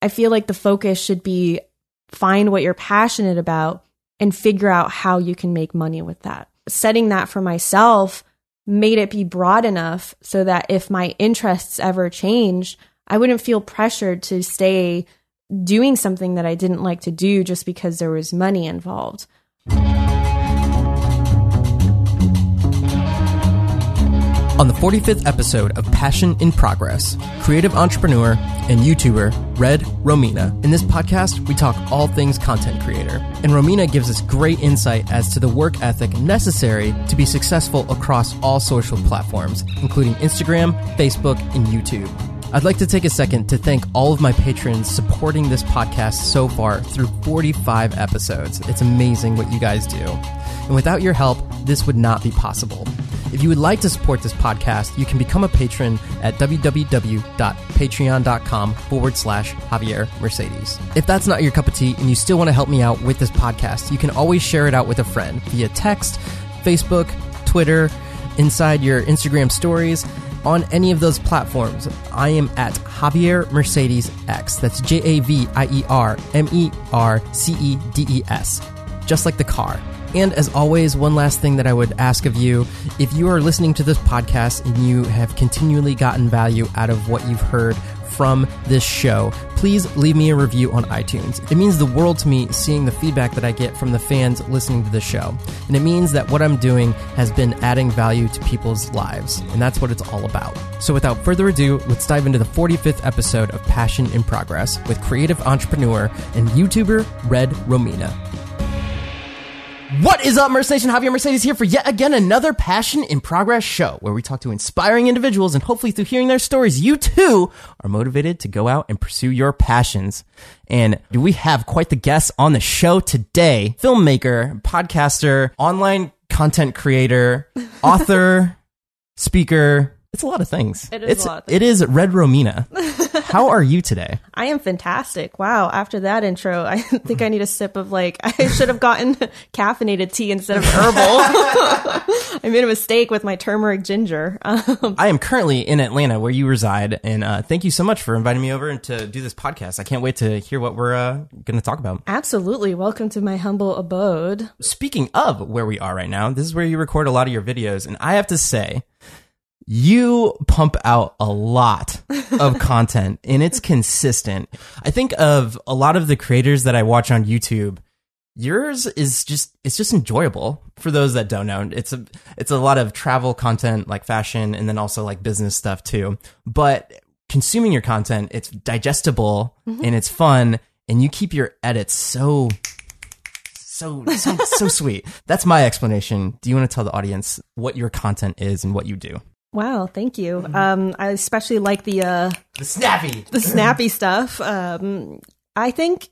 I feel like the focus should be find what you're passionate about and figure out how you can make money with that. Setting that for myself made it be broad enough so that if my interests ever changed, I wouldn't feel pressured to stay doing something that I didn't like to do just because there was money involved. On the 45th episode of Passion in Progress, creative entrepreneur and YouTuber Red Romina. In this podcast, we talk all things content creator. And Romina gives us great insight as to the work ethic necessary to be successful across all social platforms, including Instagram, Facebook, and YouTube. I'd like to take a second to thank all of my patrons supporting this podcast so far through 45 episodes. It's amazing what you guys do. And without your help, this would not be possible. If you would like to support this podcast, you can become a patron at www.patreon.com forward slash Javier Mercedes. If that's not your cup of tea and you still want to help me out with this podcast, you can always share it out with a friend via text, Facebook, Twitter, inside your Instagram stories on any of those platforms. I am at Javier Mercedes X. That's J A V I E R M E R C E D E S. Just like the car. And as always, one last thing that I would ask of you if you are listening to this podcast and you have continually gotten value out of what you've heard from this show, please leave me a review on iTunes. It means the world to me seeing the feedback that I get from the fans listening to the show. And it means that what I'm doing has been adding value to people's lives. And that's what it's all about. So without further ado, let's dive into the 45th episode of Passion in Progress with creative entrepreneur and YouTuber Red Romina. What is up, Merce Nation? Javier Mercedes here for yet again another Passion in Progress show where we talk to inspiring individuals and hopefully through hearing their stories, you too are motivated to go out and pursue your passions. And we have quite the guest on the show today. Filmmaker, podcaster, online content creator, author, speaker. It's a lot of things. It is it's, a lot. It is Red Romina. How are you today? I am fantastic. Wow. After that intro, I think I need a sip of like, I should have gotten caffeinated tea instead of herbal. I made a mistake with my turmeric ginger. Um, I am currently in Atlanta, where you reside, and uh, thank you so much for inviting me over and to do this podcast. I can't wait to hear what we're uh, going to talk about. absolutely. Welcome to my humble abode. Speaking of where we are right now, this is where you record a lot of your videos, and I have to say, you pump out a lot of content, and it's consistent. I think of a lot of the creators that I watch on YouTube. Yours is just it's just enjoyable for those that don't know. It's a it's a lot of travel content like fashion and then also like business stuff too. But consuming your content, it's digestible mm-hmm. and it's fun and you keep your edits so so so so sweet. That's my explanation. Do you want to tell the audience what your content is and what you do? Wow. Thank you. Um, I especially like the, uh, The snappy. the snappy stuff. Um, I think,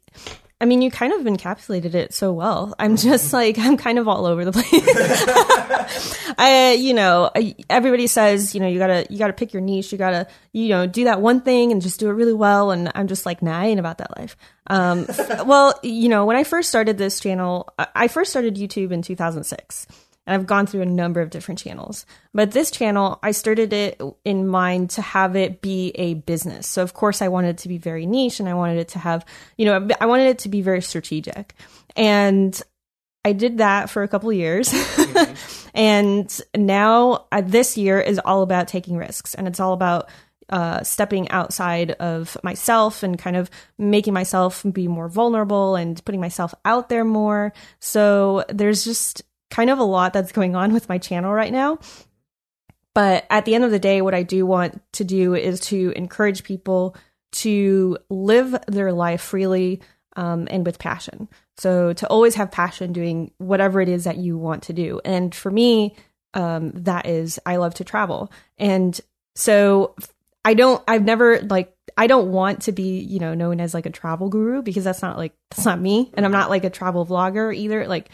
I mean, you kind of encapsulated it so well. I'm just like, I'm kind of all over the place. I, you know, everybody says, you know, you gotta, you gotta pick your niche. You gotta, you know, do that one thing and just do it really well. And I'm just like, nah, I ain't about that life. Um, well, you know, when I first started this channel, I first started YouTube in 2006 and I've gone through a number of different channels. But this channel, I started it in mind to have it be a business. So of course I wanted it to be very niche and I wanted it to have, you know, I wanted it to be very strategic. And I did that for a couple years. and now uh, this year is all about taking risks and it's all about uh, stepping outside of myself and kind of making myself be more vulnerable and putting myself out there more. So there's just kind of a lot that's going on with my channel right now. But at the end of the day, what I do want to do is to encourage people to live their life freely um, and with passion. So to always have passion doing whatever it is that you want to do. And for me, um, that is I love to travel. And so I don't I've never like I don't want to be, you know, known as like a travel guru because that's not like that's not me. And I'm not like a travel vlogger either. Like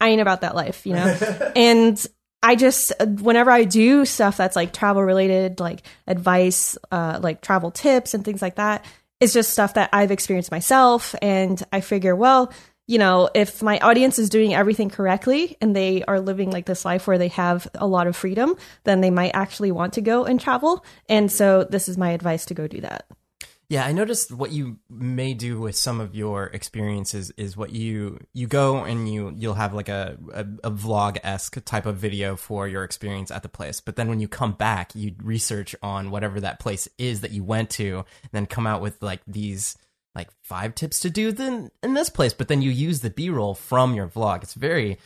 I ain't about that life, you know? and I just, whenever I do stuff that's like travel related, like advice, uh, like travel tips and things like that, it's just stuff that I've experienced myself. And I figure, well, you know, if my audience is doing everything correctly and they are living like this life where they have a lot of freedom, then they might actually want to go and travel. And so this is my advice to go do that. Yeah, I noticed what you may do with some of your experiences is what you you go and you you'll have like a a, a vlog esque type of video for your experience at the place, but then when you come back, you research on whatever that place is that you went to, and then come out with like these like five tips to do then in this place, but then you use the B roll from your vlog. It's very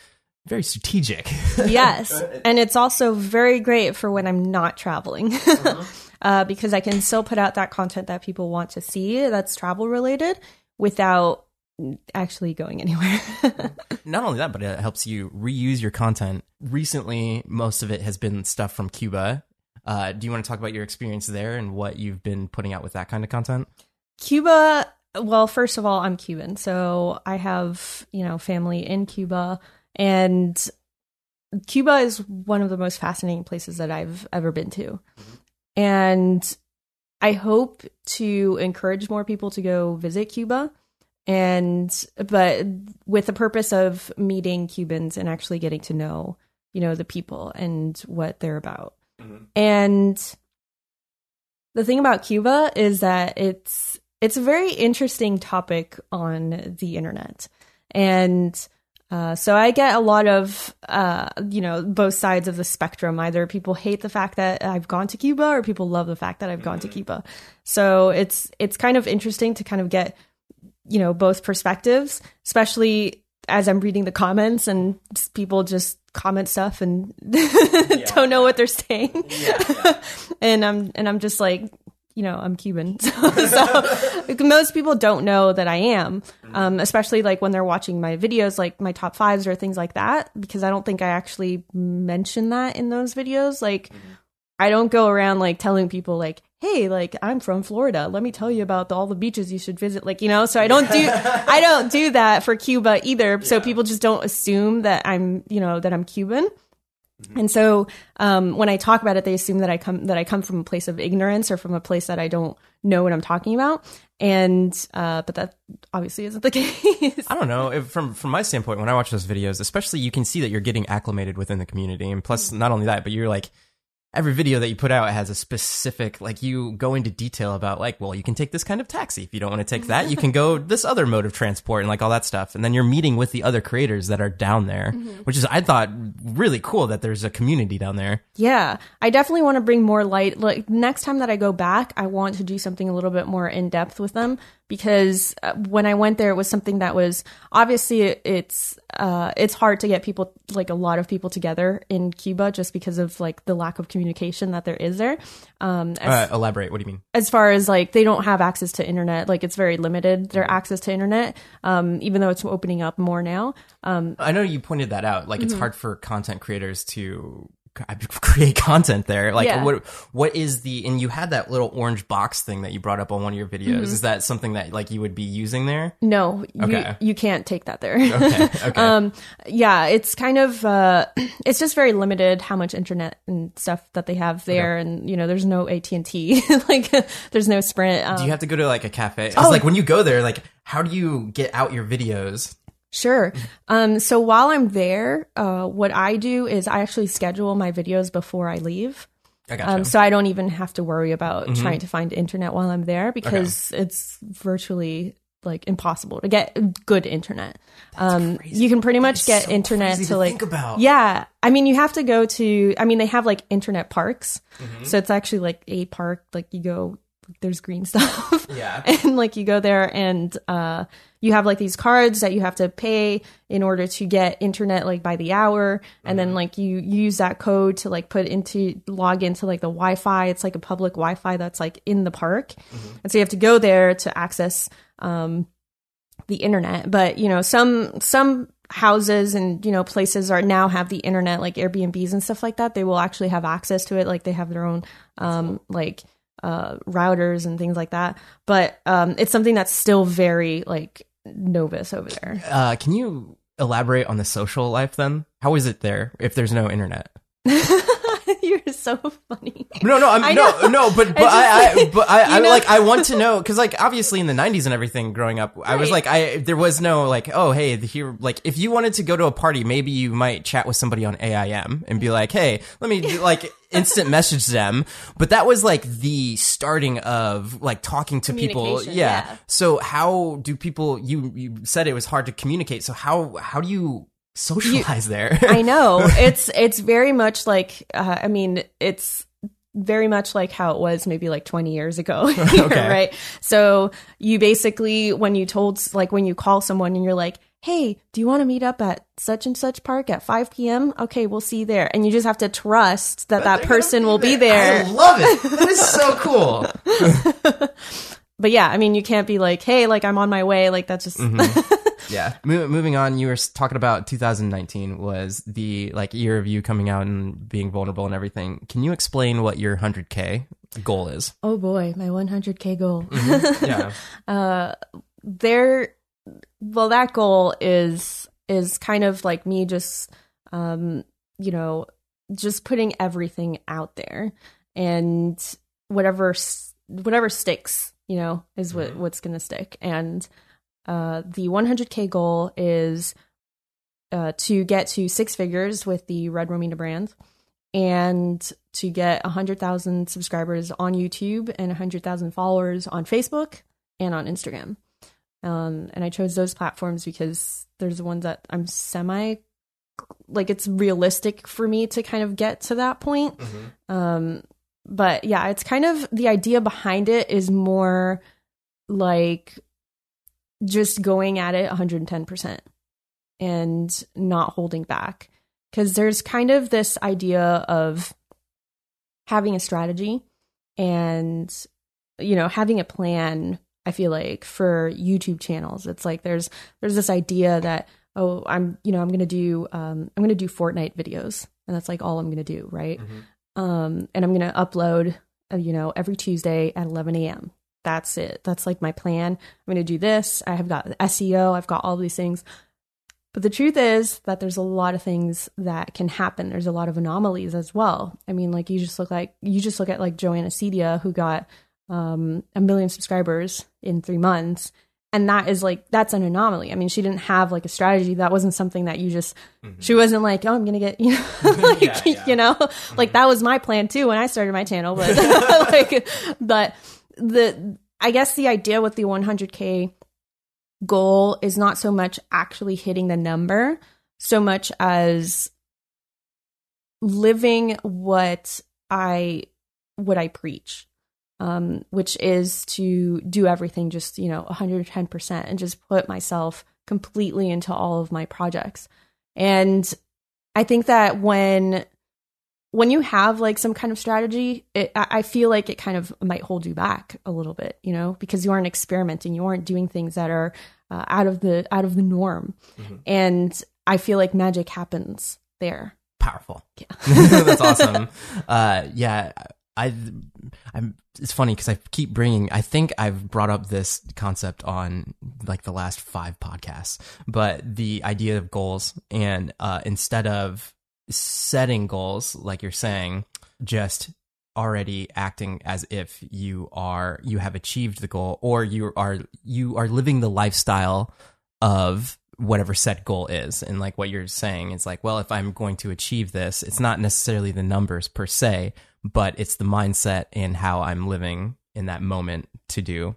very strategic. yes, and it's also very great for when I'm not traveling. Uh-huh. uh, because I can still put out that content that people want to see that's travel related without actually going anywhere. Not only that, but it helps you reuse your content. Recently, most of it has been stuff from Cuba. Uh, do you want to talk about your experience there and what you've been putting out with that kind of content? Cuba, well, first of all, I'm Cuban, so I have, you know, family in Cuba and Cuba is one of the most fascinating places that I've ever been to. Mm-hmm. And I hope to encourage more people to go visit Cuba and but with the purpose of meeting Cubans and actually getting to know, you know, the people and what they're about. Mm-hmm. And the thing about Cuba is that it's it's a very interesting topic on the internet. And uh, so I get a lot of, uh, you know, both sides of the spectrum. Either people hate the fact that I've gone to Cuba, or people love the fact that I've gone to mm-hmm. Cuba. So it's it's kind of interesting to kind of get, you know, both perspectives, especially as I'm reading the comments and people just comment stuff and yeah. don't know what they're saying. Yeah, yeah. and I'm and I'm just like, you know, I'm Cuban. So, so most people don't know that I am, um, especially like when they're watching my videos, like my top fives or things like that, because I don't think I actually mention that in those videos. Like, I don't go around like telling people like, hey, like I'm from Florida. Let me tell you about the, all the beaches you should visit. Like, you know, so I don't do, I don't do that for Cuba either. So people just don't assume that I'm, you know, that I'm Cuban. Mm-hmm. And so um, when I talk about it, they assume that I come that I come from a place of ignorance or from a place that I don't know what I'm talking about. And uh, but that obviously isn't the case. I don't know. If, from from my standpoint, when I watch those videos, especially, you can see that you're getting acclimated within the community, and plus, not only that, but you're like every video that you put out has a specific like you go into detail about like well you can take this kind of taxi. If you don't want to take that you can go this other mode of transport and like all that stuff. And then you're meeting with the other creators that are down there mm-hmm. which is i thought really cool that there's a community down there. Yeah. I definitely want to bring more light. Like next time that i go back i want to do something a little bit more in depth with them because uh, when I went there, it was something that was obviously it's uh, it's hard to get people like a lot of people together in Cuba just because of like the lack of communication that there is there. Um, as, uh, elaborate. What do you mean? As far as like they don't have access to internet, like it's very limited their mm-hmm. access to internet. Um, even though it's opening up more now. Um, I know you pointed that out. Like it's mm-hmm. hard for content creators to create content there like yeah. what what is the and you had that little orange box thing that you brought up on one of your videos mm-hmm. is that something that like you would be using there no okay. you, you can't take that there okay, okay. um yeah it's kind of uh it's just very limited how much internet and stuff that they have there okay. and you know there's no AT&T like there's no sprint um, do you have to go to like a cafe oh, like when you go there like how do you get out your videos Sure. Um, so while I'm there, uh, what I do is I actually schedule my videos before I leave. I gotcha. Um, so I don't even have to worry about mm-hmm. trying to find internet while I'm there because okay. it's virtually like impossible to get good internet. Um, you can pretty much get so internet to, to like yeah. I mean, you have to go to. I mean, they have like internet parks, mm-hmm. so it's actually like a park. Like you go, there's green stuff. Yeah, and like you go there and uh, you have like these cards that you have to pay in order to get internet like by the hour. And mm-hmm. then like you use that code to like put into log into like the wi-fi. It's like a public wi-fi that's like in the park. Mm-hmm. and so you have to go there to access um the internet. But you know some some houses and you know places are now have the internet like airbnbs and stuff like that. They will actually have access to it. Like they have their own um like uh routers and things like that but um it's something that's still very like novice over there. Uh, can you elaborate on the social life then? How is it there if there's no internet? You're so funny. No, no, I'm I no, no, but but It's I, I but I, I know? like I want to know because like obviously in the '90s and everything growing up, I was like I there was no like oh hey here like if you wanted to go to a party, maybe you might chat with somebody on AIM and be like hey let me like instant message them, but that was like the starting of like talking to people. Yeah. yeah. So how do people? You you said it was hard to communicate. So how how do you socialize there? I know it's it's very much like uh, I mean it's very much like how it was maybe like 20 years ago Okay. right so you basically when you told like when you call someone and you're like hey do you want to meet up at such and such park at 5 p.m okay we'll see you there and you just have to trust that that person will be there I love it. That is so cool. but yeah i mean you can't be like hey like i'm on my way like that's just Yeah. Mo- moving on, you were talking about 2019 was the like year of you coming out and being vulnerable and everything. Can you explain what your 100k goal is? oh boy my 100k goal mm-hmm. Yeah. Uh, there well that goal is is kind of like me just um you know just putting everything out there and whatever whatever sticks you know is what mm-hmm. what's going to stick and uh the 100k goal is uh to get to six figures with the red romina brand and to get 100,000 subscribers on YouTube and 100,000 followers on Facebook and on Instagram. Um, and I chose those platforms because there's the ones that I'm semi like it's realistic for me to kind of get to that point. Um, but yeah, it's kind of the idea behind it is more like just going at it 110% and not holding back. Because there's kind of this idea of having a strategy and, you know, having a plan. I feel like for YouTube channels, it's like there's there's this idea that oh I'm you know I'm gonna do um, I'm gonna do Fortnite videos and that's like all I'm gonna do right um, and I'm gonna upload uh, you know every Tuesday at 11 a.m. That's it. That's like my plan. I'm gonna do this. I have got SEO. I've got all these things. But the truth is that there's a lot of things that can happen. There's a lot of anomalies as well. I mean, like you just look like you just look at like Joana Ceddia, who got um, a million subscribers in three months, and that is like that's an anomaly. I mean, she didn't have like a strategy. That wasn't something that you just. She wasn't like, oh, I'm gonna get you know, like, Yeah, yeah. you know, like that was my plan too when I started my channel. But like, but the I guess the idea with the 100k goal is not so much actually hitting the number so much as living what I what I preach um which is to do everything just you know 110% and just put myself completely into all of my projects. And I think that when when you have like some kind of strategy, it, I feel like it kind of might hold you back a little bit, you know, because you aren't experimenting, you aren't doing things that are uh, out of the out of the norm, and I feel like magic happens there. Powerful. That's awesome. Uh, yeah, I, I'm. It's funny because I keep bringing. I think I've brought up this concept on like the last five podcasts, but the idea of goals and uh, instead of setting goals, like you're saying, just already acting as if you are you have achieved the goal or you are you are living the lifestyle of whatever set goal is and like what you're saying is like well if i'm going to achieve this it's not necessarily the numbers per se but it's the mindset and how i'm living in that moment to do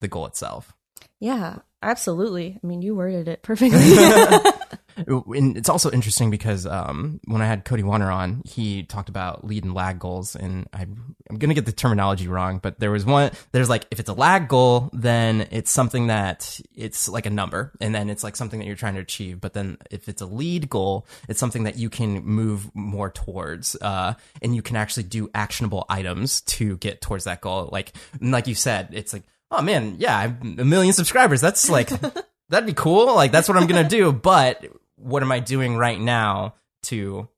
the goal itself Yeah, absolutely. I mean, you worded it perfectly. and it's also interesting because um, when I had Cody Warner on, he talked about lead and lag goals, and I, I'm gonna get the terminology wrong, but there was one. There's like if it's a lag goal, then it's something that it's like a number, and then it's like something that you're trying to achieve. But then if it's a lead goal, it's something that you can move more towards, uh, and you can actually do actionable items to get towards that goal. Like like you said, it's like oh man, yeah, I'm a million subscribers. That's like that'd be cool. Like that's what I'm gonna do. But what am I doing right now to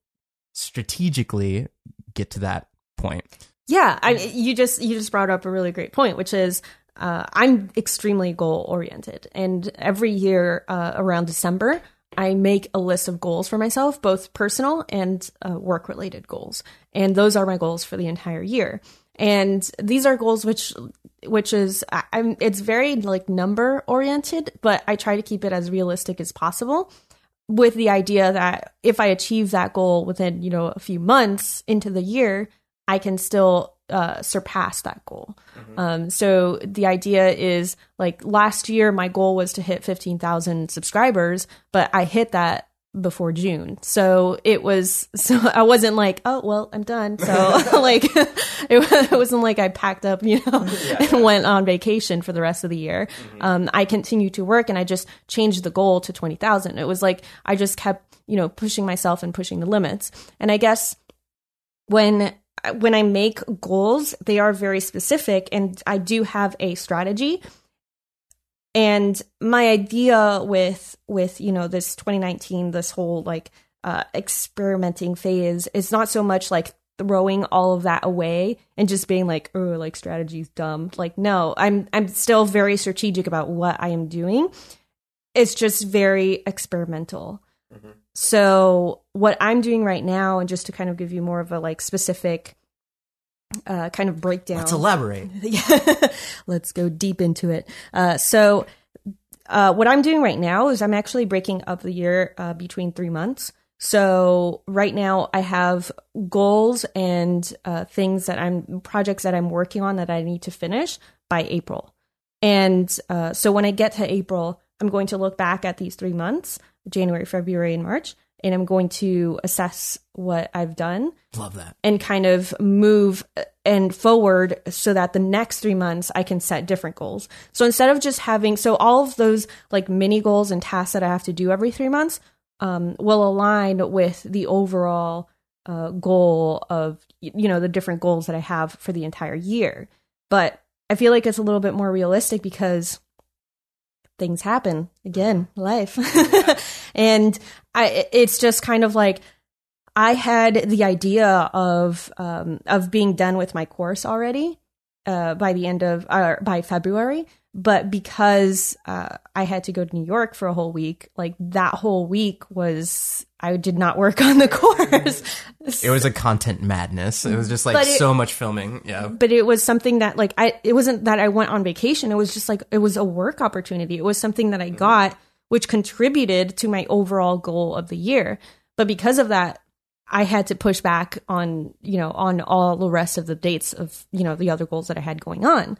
strategically get to that point? Yeah, I, you just you just brought up a really great point, which is uh, I'm extremely goal oriented, and every year uh, around December, I make a list of goals for myself, both personal and uh, work related goals. And those are my goals for the entire year. And these are goals which which is I- I'm it's very like number oriented, but I try to keep it as realistic as possible with the idea that if I achieve that goal within, you know, a few months into the year, I can still uh, surpass that goal. Um, so the idea is like last year, my goal was to hit 15,000 subscribers, but I hit that before June. So it was, so I wasn't like, oh, well, I'm done. So like, it, it wasn't like I packed up, you know, and went on vacation for the rest of the year. Um, I continued to work and I just changed the goal to 20,000. It was like, I just kept, you know, pushing myself and pushing the limits. And I guess when when I make goals, they are very specific and I do have a strategy. And my idea with with, you know, this 2019, this whole like uh experimenting phase is not so much like throwing all of that away and just being like, oh, like strategy's dumb. Like, no, I'm I'm still very strategic about what I am doing. It's just very experimental. So what I'm doing right now, and just to kind of give you more of a like specific uh, kind of breakdown. Let's elaborate. Yeah. Let's go deep into it. Uh, so, uh, what I'm doing right now is I'm actually breaking up the year uh, between three months. So, right now I have goals and uh, things that I'm, projects that I'm working on that I need to finish by April. And uh, so, when I get to April, I'm going to look back at these three months January, February, and March. And I'm going to assess what I've done Love that. and kind of move and forward so that the next three months I can set different goals. So instead of just having, so all of those like mini goals and tasks that I have to do every three months um, will align with the overall uh, goal of, you know, the different goals that I have for the entire year. But I feel like it's a little bit more realistic because things happen again life and i it's just kind of like i had the idea of um of being done with my course already uh by the end of uh, by february but because uh i had to go to new york for a whole week like that whole week was i did not work on the course It was a content madness. It was just like it- so much filming. Yeah. but it was something that like I it wasn't that I went on vacation. It was just like it was a work opportunity. It was something that I got which contributed to my overall goal of the year. But because of that, I had to push back on, you know, on all the rest of the dates of, you know, the other goals that I had going on.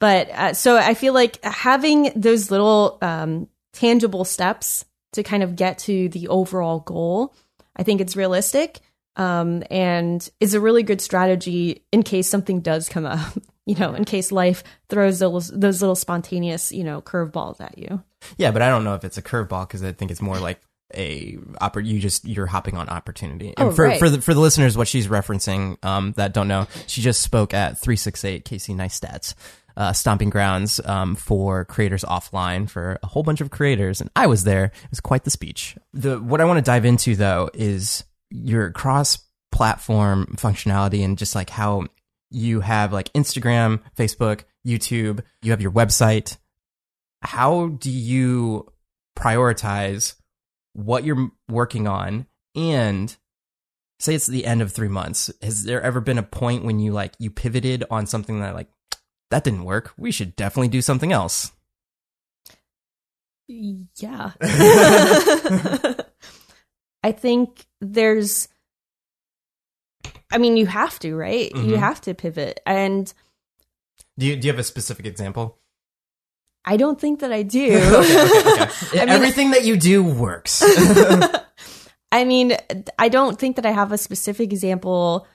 But uh, so I feel like having those little um, tangible steps to kind of get to the overall goal, I think it's realistic um, and is a really good strategy in case something does come up. You know, in case life throws those those little spontaneous, you know, curveballs at you. Yeah, but I don't know if it's a curveball because I think it's more like a oppor- you just you're hopping on opportunity. And Oh, for right. for the for the listeners, what she's referencing um, that don't know, she just spoke at three six eight Casey Neistat's uh, stomping grounds um, for creators offline for a whole bunch of creators, and I was there. It was quite the speech. The what I want to dive into though is your cross platform functionality and just like how you have like Instagram, Facebook, YouTube, you have your website how do you prioritize what you're working on and say it's the end of three months has there ever been a point when you like you pivoted on something that like that didn't work we should definitely do something else Yeah. I think there's I mean you have to, right? You Mhm. have to pivot. And do you, do you have a specific example I don't think that I do. I mean- everything that you do works I mean, I don't think that I have a specific example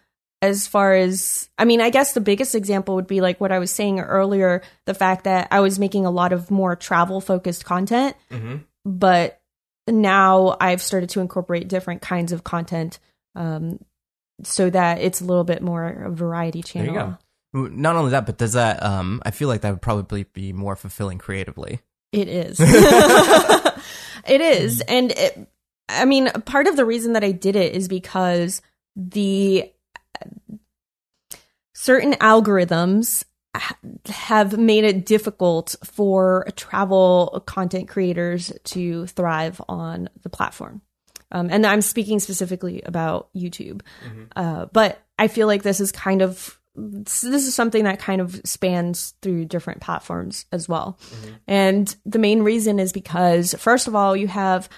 as far as I mean, I guess the biggest example would be like what I was saying earlier, the fact that I was making a lot of more travel focused content, mm-hmm. but now I've started to incorporate different kinds of content um, so that it's a little bit more a variety there channel. You go not only that but does that um i feel like that would probably be more fulfilling creatively It is. it is. And it, I mean, part of the reason that I did it is because the certain algorithms have made it difficult for travel content creators to thrive on the platform. Um, and I'm speaking specifically about YouTube. Uh, but I feel like this is kind of this is something that kind of spans through different platforms as well. Mm-hmm. And the main reason is because first of all, you have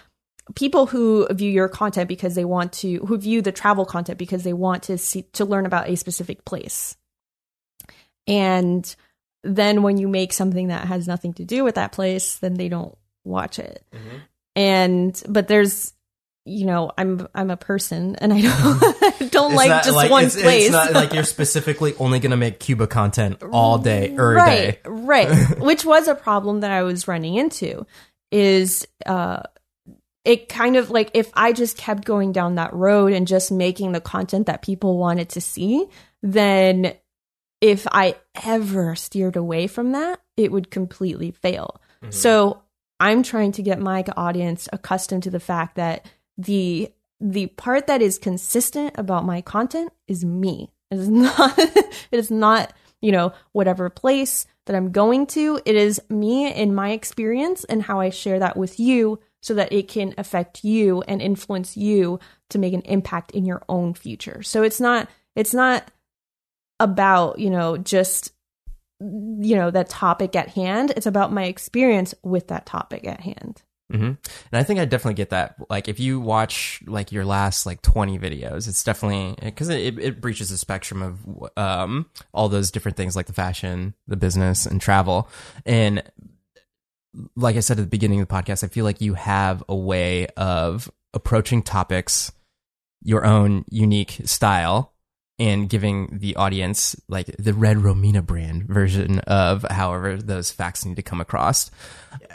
people who view your content because they want to who view the travel content because they want to see to learn about a specific place. And then when you make something that has nothing to do with that place, then they don't watch it. Mm-hmm. And but there's you know, I'm I'm a person and I don't don't It's like not just one it's, place. It's not like you're specifically only going to make Cuba content all day or right, day. right. Which was a problem that I was running into. Is uh, it kind of like if I just kept going down that road and just making the content that people wanted to see, then if I ever steered away from that, it would completely fail. So I'm trying to get my audience accustomed to the fact that the the part that is consistent about my content is me. It is not it is not, you know, whatever place that I'm going to. It is me and my experience and how I share that with you so that it can affect you and influence you to make an impact in your own future. So it's not it's not about, you know, just you know, that topic at hand. It's about my experience with that topic at hand. Hmm And I think I definitely get that. Like, if you watch like your last like 20 videos, it's definitely because it, it breaches the spectrum of um all those different things like the fashion, the business, and travel. And like I said at the beginning of the podcast, I feel like you have a way of approaching topics your own unique style and giving the audience like the red Romina brand version of however those facts need to come across.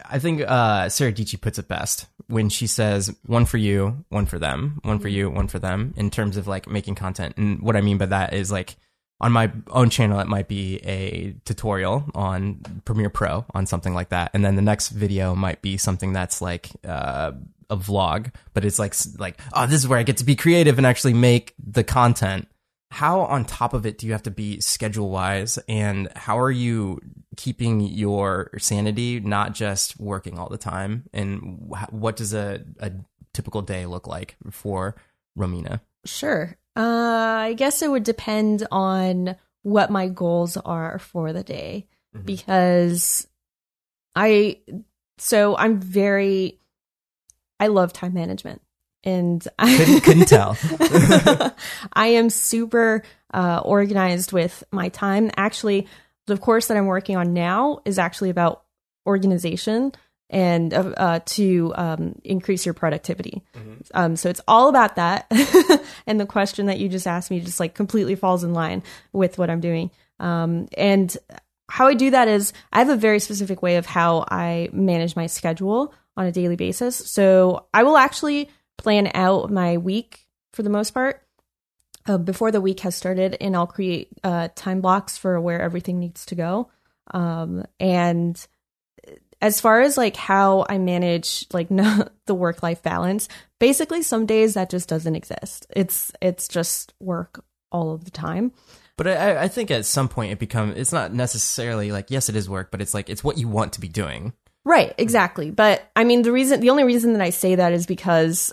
I think uh, Sara Dietschy puts it best when she says one for you, one for them, one for you, one for them in terms of like making content. And what I mean by that is like on my own channel, it might be a tutorial on Premiere Pro on something like that. And then the next video might be something that's like, uh, a vlog, but it's like, like, oh, this is where I get to be creative and actually make the content. How on top of it do you have to be schedule wise? And how are you keeping your sanity, not just working all the time? And what does a, a typical day look like for Romina? Sure. Uh, I guess it would depend on what my goals are for the day Mhm. because I, so I'm very, I love time management and I Couldn't, couldn't tell. I am super uh, organized with my time. Actually, the course that I'm working on now is actually about organization and uh, uh, to um, increase your productivity. Um, so it's all about that. and the question that you just asked me just like completely falls in line with what I'm doing. Um, and how I do that is I have a very specific way of how I manage my schedule on a daily basis. So I will actually plan out my week for the most part uh, before the week has started, and I'll create uh, time blocks for where everything needs to go. Um, and as far as like how I manage like no, the work life balance, basically some days that just doesn't exist. It's it's just work all of the time. But I, I think at some point it become it's not necessarily like yes it is work, but it's like it's what you want to be doing. Right, exactly. But I mean, the reason, the only reason that I say that is because,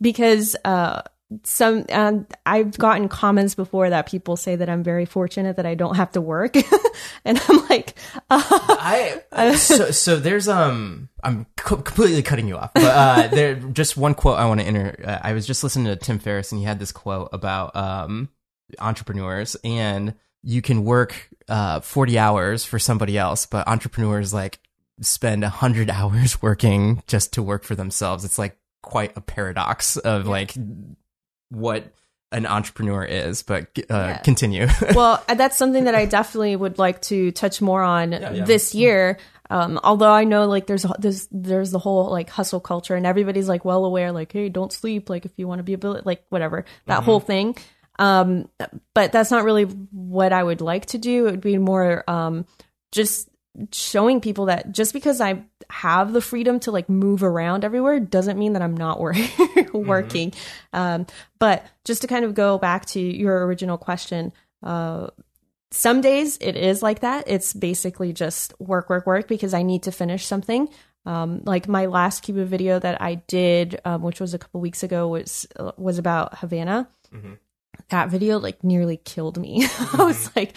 because uh, some, I've gotten comments before that people say that I'm very fortunate that I don't have to work, and I'm like, uh, I so so there's um I'm co- completely cutting you off, but uh, there just one quote I want to enter. Uh, I was just listening to Tim Ferriss and he had this quote about um entrepreneurs and you can work uh 40 hours for somebody else, but entrepreneurs like spend 100 hours working just to work for themselves. It's like quite a paradox of like what an entrepreneur is, but uh, Yeah. continue. well, that's something that I definitely would like to touch more on yeah. this year. Um, although I know like there's there's there's the whole like hustle culture and everybody's like well aware like hey don't sleep like if you want to be a bill like whatever that whole thing. Um, but that's not really what I would like to do. It would be more um, just showing people that just because I have the freedom to like move around everywhere doesn't mean that I'm not wor- working. Um, but just to kind of go back to your original question, uh, some days it is like that. It's basically just work, work, work because I need to finish something. Um, like my last Cuba video that I did, um, which was a couple weeks ago, was uh, was about Havana. That video like nearly killed me. I was like,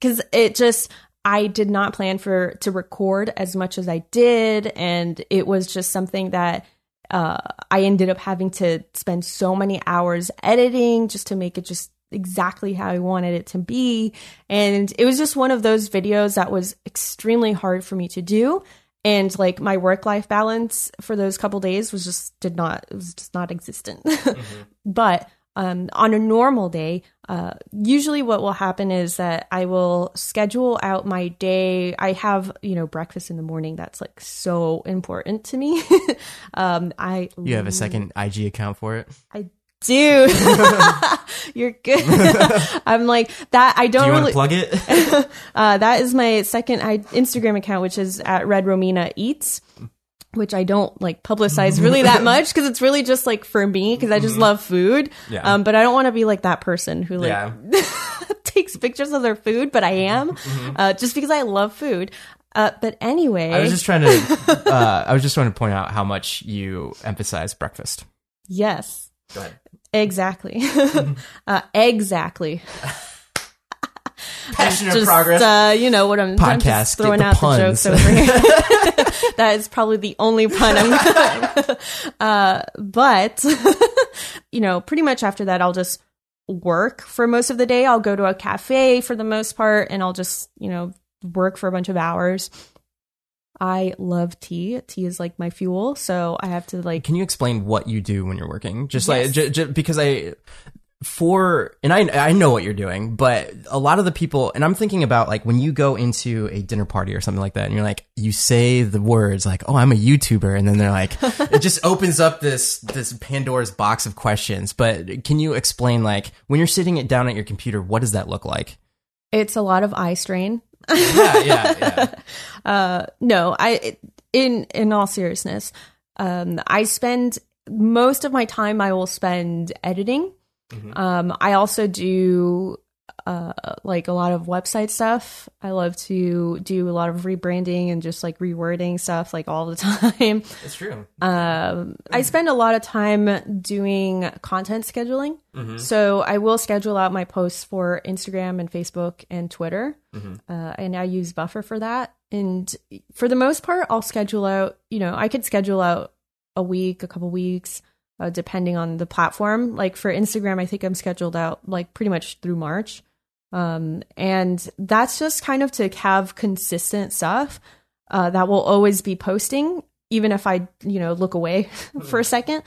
because it just I did not plan for to record as much as I did, and it was just something that uh, I ended up having to spend so many hours editing just to make it just exactly how I wanted it to be. And it was just one of those videos that was extremely hard for me to do. And like my work life balance for those couple days was just did not it was just not existent. but um, on a normal day, uh, usually what will happen is that I will schedule out my day. I have, you know, breakfast in the morning. That's like so important to me. um, I You have a second IG account for it. I do. You're good. I'm like that. I don't Do you want really. to plug it? Uh, that is my second I, Instagram account, which is at Red Romina Eats, which I don't like publicize really that much because it's really just like for me because I just love food. Mm-hmm. Yeah. Um, but I don't want to be like that person who like yeah. takes pictures of their food, but I am uh, just because I love food. Uh, but anyway, Mm-hmm. I was just trying to. Uh, I was just trying to point out how much you emphasize breakfast. yes, Go ahead. exactly, uh, exactly. Passion just uh, you know what I'm, I'm Podcast, just throwing get out the the jokes over here. that is probably the only pun I'm. uh, but you know, pretty much after that, I'll just work for most of the day. I'll go to a cafe for the most part, and I'll just you know work for a bunch of hours. I love tea. Tea is like my fuel, so I have to like Can you explain what you do when you're working? Just Yes. like j- j- because I for and I I know what you're doing, but a lot of the people and I'm thinking about like when you go into a dinner party or something like that, and you're like you say the words like oh I'm a YouTuber, and then they're like it just opens up this this Pandora's box of questions. But can you explain like when you're sitting it down at your computer, what does that look like? it's a lot of eye strain. Yeah, yeah, yeah. uh no i in in all seriousness um i spend most of my time i will spend editing um i also do uh like a lot of website stuff i love to do a lot of rebranding and just like rewording stuff like all the time It's true. um, I spend a lot of time doing content scheduling. So I will schedule out my posts for Instagram and Facebook and Twitter. Uh, and I use Buffer for that. And for the most part, I'll schedule out, you know, I could schedule out a week, a couple weeks, uh, depending on the platform. Like for Instagram, I think I'm scheduled out like pretty much through March. Um, and that's just kind of to have consistent stuff uh, that will always be posting, even if I, you know, look away for a 2nd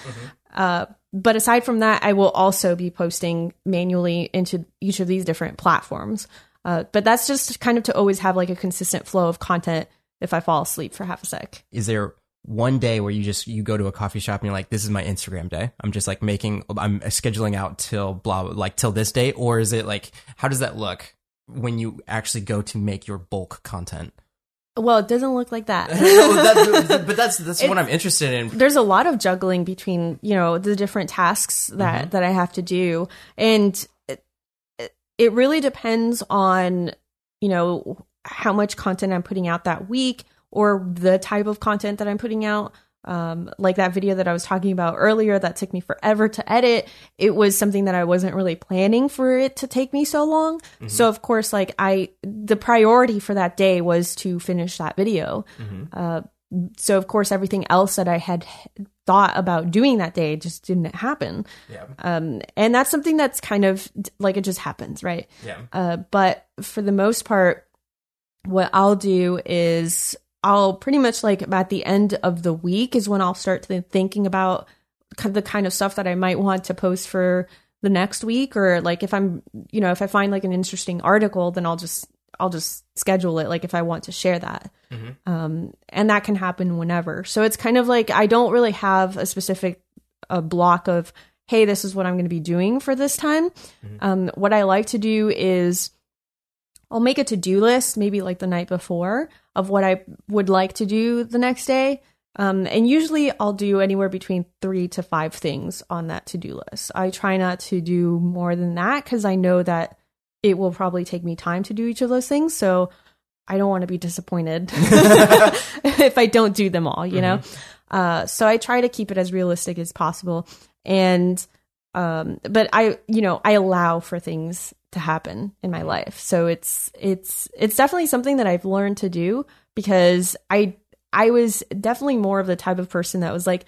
Uh, but aside from that, I will also be posting manually into each of these different platforms. Uh, but that's just kind of to always have like a consistent flow of content if I fall asleep for half a sec. is there one day where you just you go to a coffee shop and you're like this is my instagram day. I'm just like making i'm scheduling out till blah like till this day or is it like how does that look when you actually go to make your bulk content? Well, it doesn't look like that. No, that- but that's that's what i'm interested in. There's a lot of juggling between you know the different tasks that mm-hmm. that I have to do, and it, it- it really depends on you know how much content I'm putting out that week or the type of content that I'm putting out. Um, like that video that I was talking about earlier that took me forever to edit. It was something that I wasn't really planning for it to take me so long. So of course, like I, the priority for that day was to finish that video. Uh, so of course everything else that i had thought about doing that day just didn't happen yeah um and that's something that's kind of like it just happens right yeah uh but for the most part what i'll do is i'll pretty much like at the end of the week is when i'll start th- thinking about the kind of stuff that i might want to post for the next week. Or like if i'm you know if i find like an interesting article then i'll just i'll just schedule it like if i want to share that. Um, and that can happen whenever. So it's kind of like I don't really have a specific a block of hey, this is what I'm going to be doing for this time. Um, what I like to do is I'll make a to do list, maybe like the night before, of what I would like to do the next day. Um, and usually I'll do anywhere between three to five things on that to do list. I try not to do more than that because I know that it will probably take me time to do each of those things. So I don't want to be disappointed if I don't do them all, you know? Uh, so I try to keep it as realistic as possible. And, um, but I, you know, I allow for things to happen in my life. So it's, it's, it's definitely something that I've learned to do because I, I was definitely more of the type of person that was like,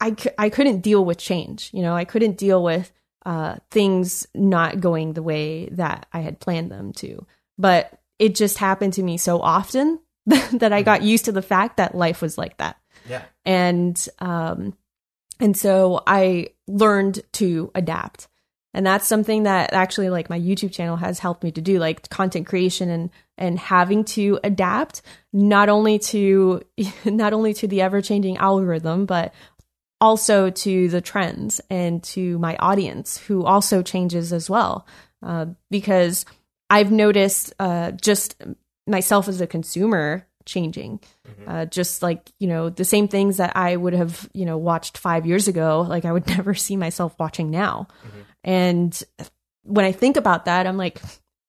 I, c- I couldn't deal with change. You know, I couldn't deal with uh, things not going the way that I had planned them to. But it just happened to me so often that I got used to the fact that life was like that. Yeah. And um, and so I learned to adapt. And that's something that actually like my YouTube channel has helped me to do, like content creation and and having to adapt not only to not only to the ever changing algorithm, but also to the trends and to my audience who also changes as well. Uh, because I've noticed uh, just myself as a consumer changing. Uh, just like, you know, the same things that I would have, you know, watched five years ago, like I would never see myself watching now. And when I think about that, I'm like,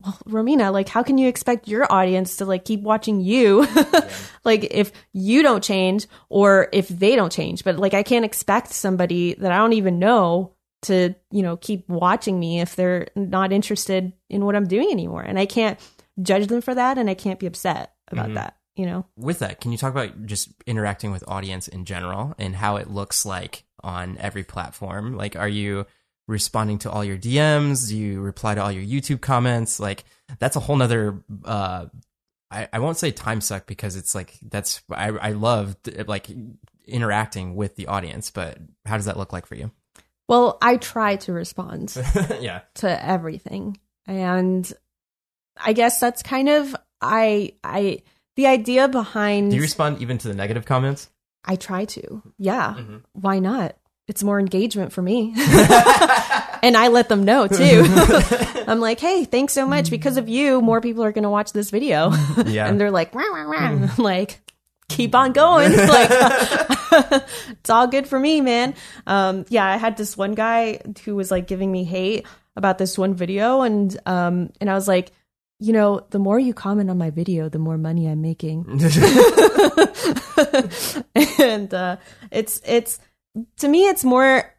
well, Romina, like, how can you expect your audience to like keep watching you? like, if you don't change or if they don't change, but like, I can't expect somebody that I don't even know to, you know, keep watching me if they're not interested in what I'm doing anymore. And I can't judge them for that. And I can't be upset about mm-hmm. that, you know? With that, can you talk about just interacting with audience in general and how it looks like on every platform? Like, are you responding to all your DMs? Do you reply to all your YouTube comments? Like, that's a whole nother, uh, I, I won't say time suck because it's like, that's, I, I love like interacting with the audience, but how does that look like for you? Well, I try to respond yeah. to everything. And I guess that's kind of I I the idea behind Do you respond even to the negative comments? I try to. Yeah. Why not? It's more engagement for me. and I let them know too. I'm like, hey, thanks so much. Because of you, more people are going to watch this video. Yeah. and they're like, wah, wah, wah. I'm like, keep on going. It's like, it's all good for me, man. Um, yeah, I had this one guy who was like giving me hate about this one video. And, um, and I was like, you know, the more you comment on my video, the more money I'm making. and uh, it's it's to me it's more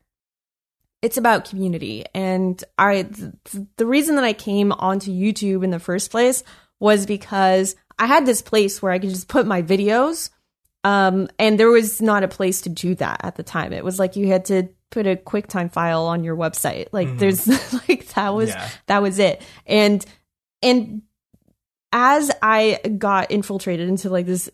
it's about community. And i th- the reason that i came onto youtube in the first place was because i had this place where i could just put my videos um, and there was not a place to do that at the time. It was like you had to put a quicktime file on your website. Like there's like that was Yeah. that was it. And and as I got infiltrated into like this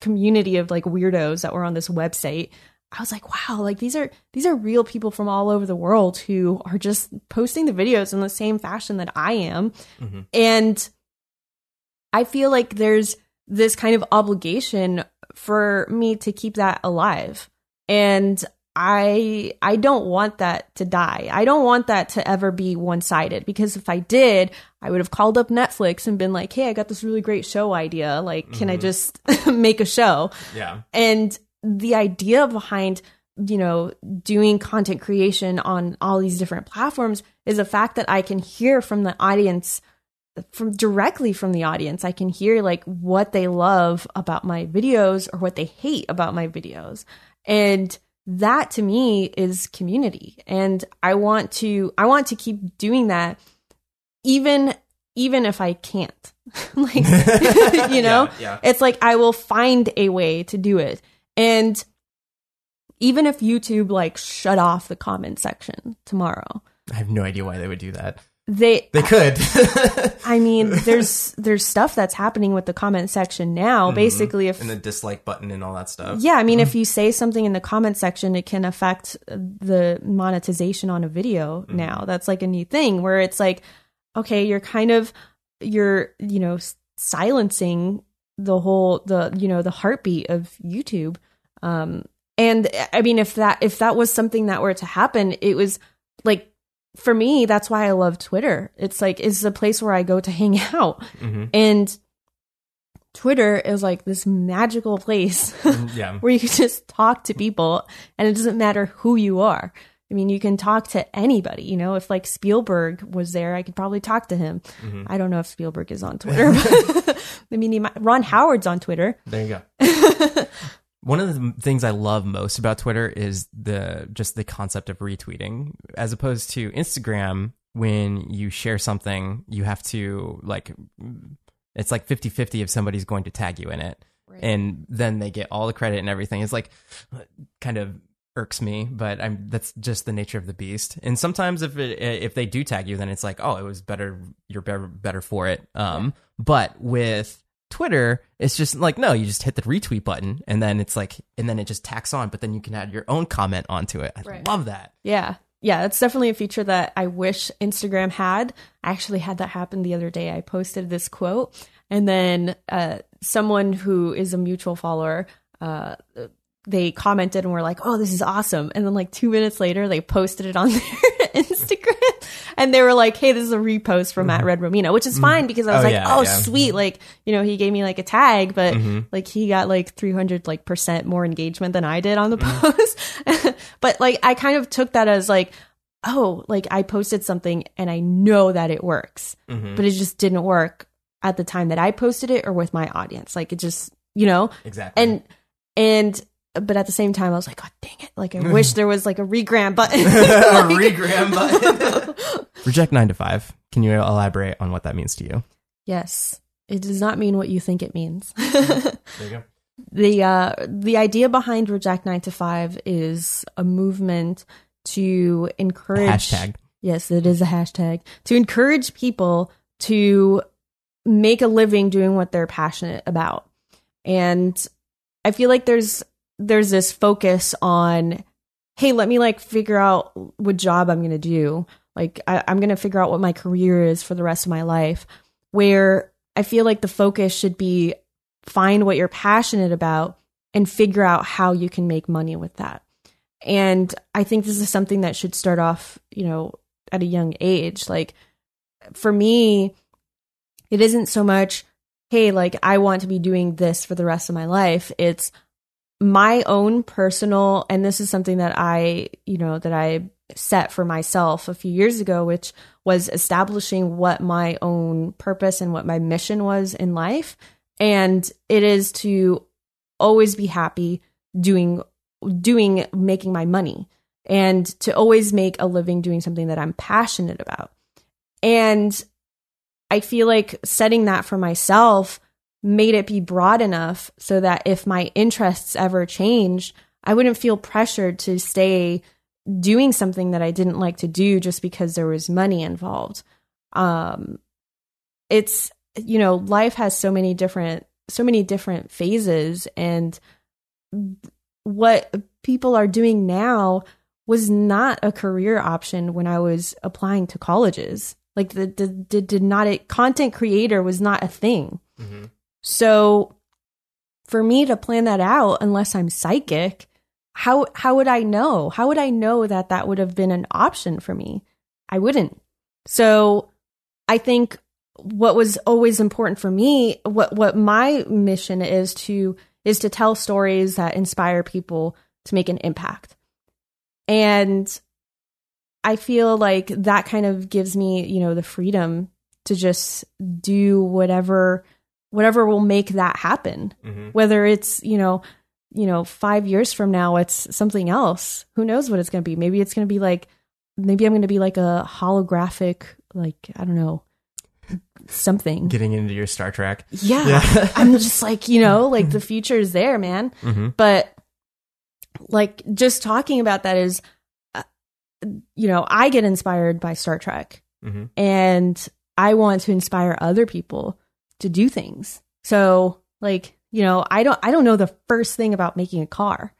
community of like weirdos that were on this website, I was like, wow, like these are these are real people from all over the world who are just posting the videos in the same fashion that I am. Mm-hmm. And I feel like there's this kind of obligation for me to keep that alive. And I I don't want that to die. I don't want that to ever be one-sided because if I did, I would have called up Netflix and been like, "Hey, I got this really great show idea. Like, can I mm-hmm. just make a show?" Yeah. And the idea behind, you know, doing content creation on all these different platforms is the fact that I can hear from the audience from directly from the audience. I can hear like what they love about my videos or what they hate about my videos. And that to me is community. And I want to I want to keep doing that even even if I can't. like you know? Yeah, yeah. It's like I will find a way to do it. And even if YouTube like shut off the comment section tomorrow, I have no idea why they would do that. they They could. I mean, there's there's stuff that's happening with the comment section now. Mm-hmm. Basically, if and the dislike button and all that stuff. yeah, I mean, if mm-hmm. you say something in the comment section, it can affect the monetization on a video. Mm-hmm. Now that's like a new thing where it's like, okay, you're kind of you're you know silencing the whole the you know the heartbeat of YouTube. Um, and I mean, if that if that was something that were to happen, it was like for me, that's why I love Twitter. It's like it's a place where I go to hang out, mm-hmm. and Twitter is like this magical place mm-hmm. Yeah. where you can just talk to people, and it doesn't matter who you are. I mean, you can talk to anybody. You know, if like Spielberg was there, I could probably talk to him. Mm-hmm. I don't know if Spielberg is on Twitter. But I mean, he might, Ron Howard's on Twitter. There you go. One of the things I love most about Twitter is the just the concept of retweeting, as opposed to Instagram. When you share something, you have to like it's like 50-50 if somebody's going to tag you in it, and then they get all the credit and everything. It's like kind of irks me, but I'm that's just the nature of the beast. And sometimes if it if they do tag you, then it's like, oh, it was better. You're better better for it. Um, but with Twitter, it's just like no, you just hit the retweet button, and then it's like, and then it just tacks on. But then you can add your own comment onto it. I Right. love that. Yeah. Yeah, it's definitely a feature that I wish Instagram had. I actually had that happen the other day. I posted this quote, and then uh, someone who is a mutual follower, uh, they commented and were like, "Oh, this is awesome!" And then like two minutes later, they posted it on their Instagram, and they were like, "Hey, this is a repost from Matt mm-hmm. Red Romino," which is mm-hmm. fine because I was Oh, like, yeah, "Oh, yeah. sweet!" Like you know, he gave me like a tag, but mm-hmm. like he got like 300 like percent more engagement than I did on the mm. post. but like I kind of took that as like, oh, like I posted something and I know that it works, but it just didn't work at the time that I posted it or with my audience. Like it just, you know, Exactly. and and but at the same time, I was like, God dang it! Like I wish there was like a regram button. a regram button. Reject nine to five. Can you elaborate on what that means to you? yes, it does not mean what you think it means. There you go. the uh the idea behind reject 9 to 5 is a movement to encourage Hashtag. yes it is a hashtag to encourage people to make a living doing what they're passionate about and i feel like there's there's this focus on hey let me like figure out what job i'm gonna do. Like I, i'm gonna figure out what my career is for the rest of my life. Where i feel like the focus should be find what you're passionate about and figure out how you can make money with that. And i think this is something that should start off you know at a young age. Like for me it isn't so much hey like i want to be doing this for the rest of my life. It's my own personal and this is something that i you know that i set for myself a few years ago which was establishing what my own purpose and what my mission was in life and it is to always be happy doing doing making my money and to always make a living doing something that I'm passionate about. And I feel like setting that for myself made it be broad enough so that if my interests ever changed, I wouldn't feel pressured to stay doing something that I didn't like to do just because there was money involved. Um it's you know, life has so many different so many different phases and what people are doing now was not a career option when I was applying to colleges. Like the, the, the did not a content creator was not a thing. So for me to plan that out, unless I'm psychic, how how would I know? How would I know that that would have been an option for me? I wouldn't. So I think what was always important for me, what what my mission is to is to tell stories that inspire people to make an impact. And I feel like that kind of gives me, you know, the freedom to just do whatever whatever will make that happen. Whether it's, you know, you know, 5 years from now it's something else. Who knows what it's going to be? Maybe it's going to be like maybe I'm going to be like a holographic like I don't know something. Getting into your Star Trek. Yeah. Yeah. I'm just like, you know, like the future is there, man. Mhm. But like just talking about that is, uh, you know, I get inspired by Star Trek Mhm. and I want to inspire other people to do things. So like, you know, I don't, I don't know the first thing about making a car,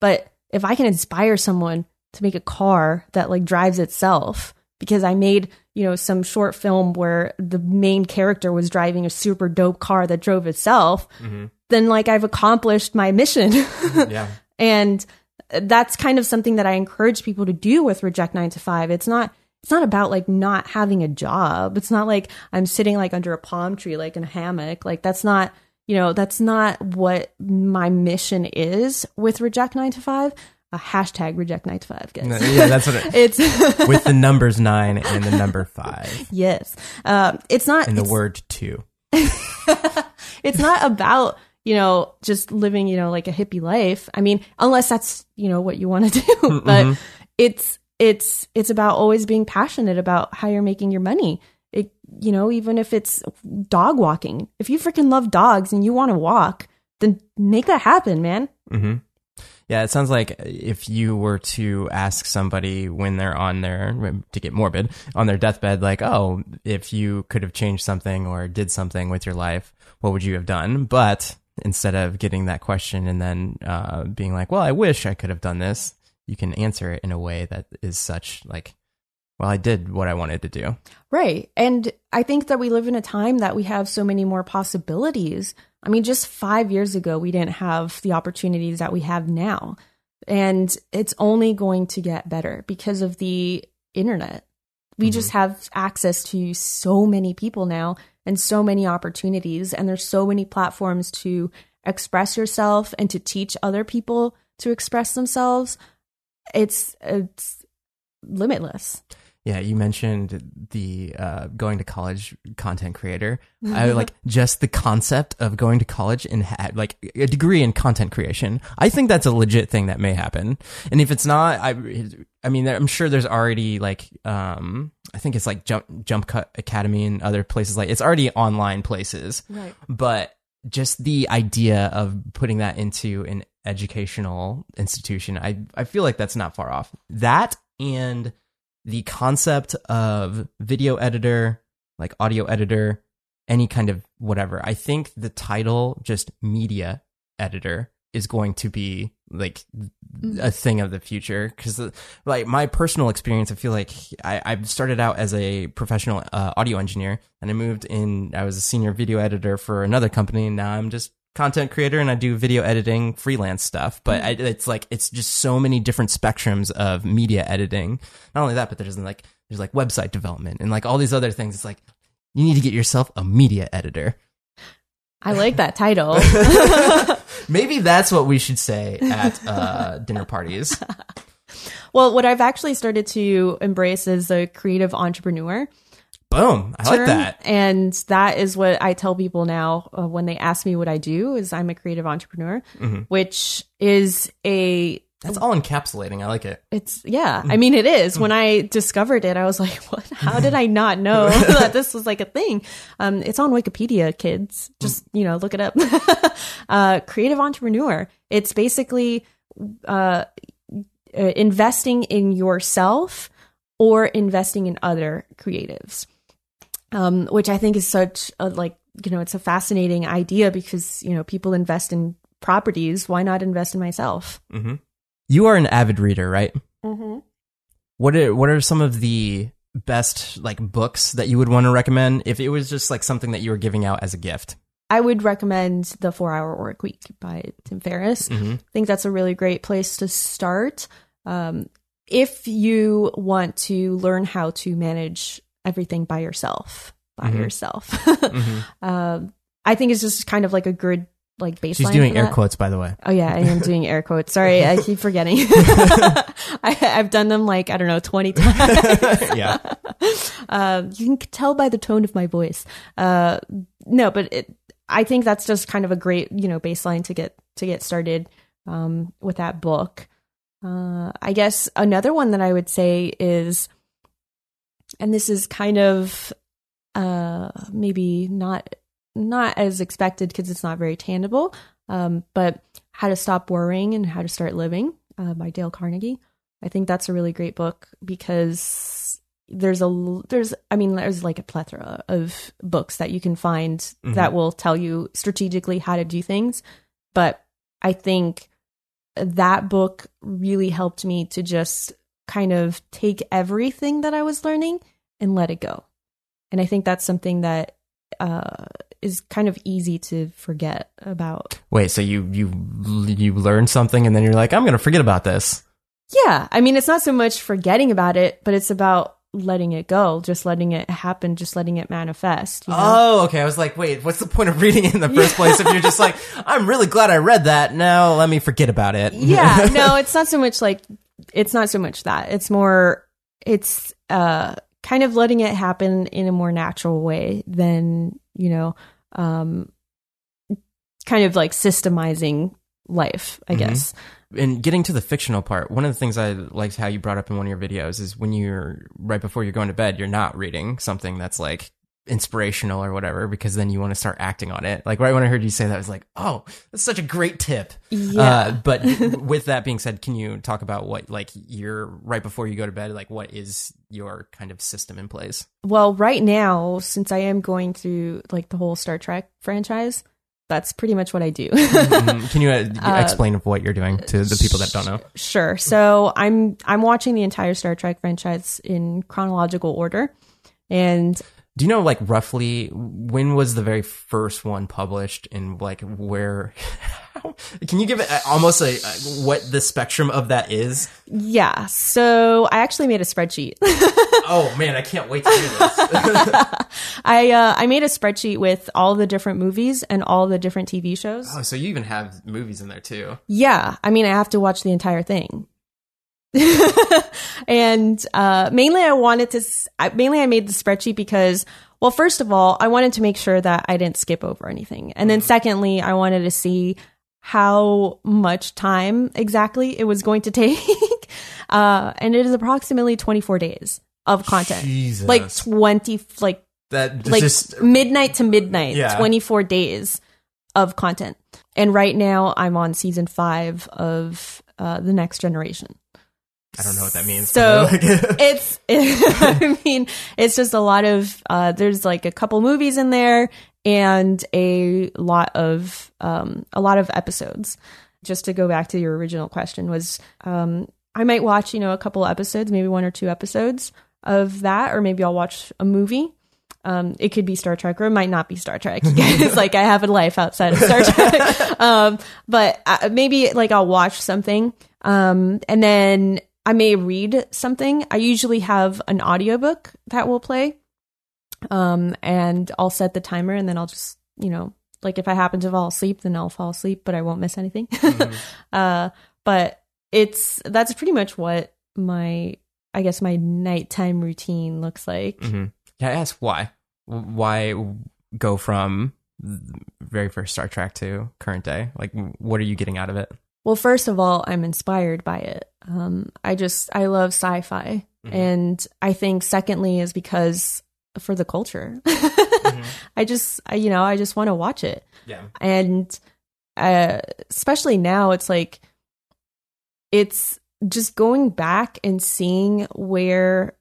but if I can inspire someone to make a car that like drives itself because I made, you know, some short film where the main character was driving a super dope car that drove itself, mm-hmm. then like I've accomplished my mission. Yeah. and that's kind of something that I encourage people to do with Reject 9 to 5. It's not it's not about like not having a job. It's not like I'm sitting like under a palm tree like in a hammock. Like that's not, you know, that's not what my mission is with Reject 9 to 5. a hashtag reject nine to five, guys. yeah, that's what it, It's with the numbers nine and the number five yes, um, it's not. and the word two. it's not about you know just living you know like a hippie life i mean unless that's you know what you want to do but it's it's it's about always being passionate about how you're making your money. It you know even if it's dog walking if you freaking love dogs and you want to walk then make that happen man. Hmm Yeah, it sounds like if you were to ask somebody when they're on their, to get morbid, on their deathbed, like, oh, if you could have changed something or did something with your life, what would you have done? But instead of getting that question and then uh, being like, well, I wish I could have done this, you can answer it in a way that is such like, well, I did what I wanted to do. Right. And I think that we live in a time that we have so many more possibilities. I mean, just five years ago, we didn't have the opportunities that we have now. And it's only going to get better because of the internet. We mm-hmm. just have access to so many people now and so many opportunities. And there's so many platforms to express yourself and to teach other people to express themselves. It's, it's limitless. Yeah, you mentioned the uh, going to college content creator. I like just the concept of going to college and ha- like a degree in content creation. I think that's a legit thing that may happen. And if it's not, I, I mean, I'm sure there's already like, um, I think it's like Jump Jump Cut Academy and other places like it's already online places. Right. But just the idea of putting that into an educational institution, I I feel like that's not far off. That and the concept of video editor, like audio editor, any kind of whatever. I think the title, just media editor, is going to be like a thing of the future. Because, like, my personal experience, I feel like I, I started out as a professional uh, audio engineer and I moved in, I was a senior video editor for another company, and now I'm just content creator and I do video editing freelance stuff. But I, it's like it's just so many different spectrums of media editing. Not only that, but there's like there's like website development and like all these other things. It's like you need to get yourself a media editor. I like that title. Maybe that's what we should say at uh, dinner parties. well, what I've actually started to embrace is a creative entrepreneur. Boom! I like that. And that is what I tell people now uh, when they ask me what I do is I'm a creative entrepreneur, Mm-hmm. which is a That's all encapsulating. I like it. it's yeah, Mm-hmm. I mean it is. When I discovered it, I was like, "What? How did I not know that this was like a thing?" Um, it's on Wikipedia, kids. Just you know, look it up. uh, creative entrepreneur. It's basically uh, uh, investing in yourself or investing in other creatives, um, which I think is such a like you know, it's a fascinating idea because you know people invest in properties. Why not invest in myself? hmm You are an avid reader, right? Mm-hmm. What are what are some of the best like books that you would want to recommend if it was just like something that you were giving out as a gift? I would recommend The Four Hour Work Week by Tim Ferriss. Mm-hmm. I think that's a really great place to start. Um, if you want to learn how to manage everything by yourself, by Mhm. yourself, Mhm. um, I think it's just kind of like a good like baseline. She's doing air quotes, by the way. Oh yeah, I am doing air quotes. Sorry, I keep forgetting. I, I've done them like I don't know twenty times. yeah. Um, you can tell by the tone of my voice. Uh, no, but it, I think that's just kind of a great, you know, baseline to get to get started um, with that book. Uh, I guess another one that I would say is, and this is kind of uh, maybe not not as expected because it's not very tangible, um, but how to stop worrying and how to start living uh, by Dale Carnegie. I think that's a really great book because there's a there's I mean there's like a plethora of books that you can find Mhm. that will tell you strategically how to do things, but I think that book really helped me to just kind of take everything that I was learning and let it go. And I think that's something that uh, is kind of easy to forget about. Wait, so you you you learn something and then you're like, I'm gonna forget about this. Yeah, I mean, it's not so much forgetting about it, but it's about letting it go, just letting it happen, just letting it manifest. You know? Oh, okay. I was like, wait, what's the point of reading it in the first place if you're just like, I'm really glad I read that. Now let me forget about it. yeah, no, it's not so much like it's not so much that. It's more it's uh kind of letting it happen in a more natural way than, you know, um kind of like systemizing life, I guess. and getting to the fictional part, one of the things I liked how you brought up in one of your videos is when you're right before you're going to bed, you're not reading something that's like inspirational or whatever, because then you want to start acting on it. Like right when I heard you say that, I was like, oh, that's such a great tip. Yeah. Uh, but with that being said, can you talk about what like you're right before you go to bed, like what is your kind of system in place? Well, right now, since I am going through like the whole Star Trek franchise, that's pretty much what I do. Mhm. Can you uh, explain what you're doing to the people that don't know? Sure. So I'm I'm watching the entire Star Trek franchise in chronological order, and Do you know like roughly when was the very first one published and like where? Can you give it almost a, a what the spectrum of that is? yeah. So I actually made a spreadsheet. Oh man, I can't wait to do this. I uh, I made a spreadsheet with all the different movies and all the different TV shows. oh, so you even have movies in there too. Yeah, I mean, I have to watch the entire thing. and uh, mainly, I wanted to. I, mainly, I made the spreadsheet because, well, first of all, I wanted to make sure that I didn't skip over anything, and then secondly, I wanted to see how much time exactly it was going to take. uh, and it is approximately twenty four days of content, Jesus. like twenty, like That like just midnight to midnight, Yeah. 24 days of content. And right now I'm on season five of uh, The Next Generation. I don't know what that means. So it's, I mean, it's just a lot of, uh, there's like a couple movies in there and a lot of, um, a lot of episodes. Just to go back to your original question was, um, I might watch, you know, a couple episodes, maybe one or two episodes of that, or maybe I'll watch a movie. Um, it could be Star Trek or it might not be Star Trek. it's like I have a life outside of Star Trek. um, but uh, maybe like I'll watch something. Um, and then I may read something. I usually have an audiobook that will play. Um, and I'll set the timer and then I'll just, you know, like if I happen to fall asleep, then I'll fall asleep, but I won't miss anything. uh, but it's, that's pretty much what my, I guess my nighttime routine looks like. Mhm. Can I ask why? Why go from the very first Star Trek to current day? Like, what are you getting out of it? Well, first of all, I'm inspired by it. Um, I just I love sci-fi, Mhm. and I think secondly is because for the culture. I just I, you know I just want to watch it, Yeah. and uh, especially now it's like it's just going back and seeing where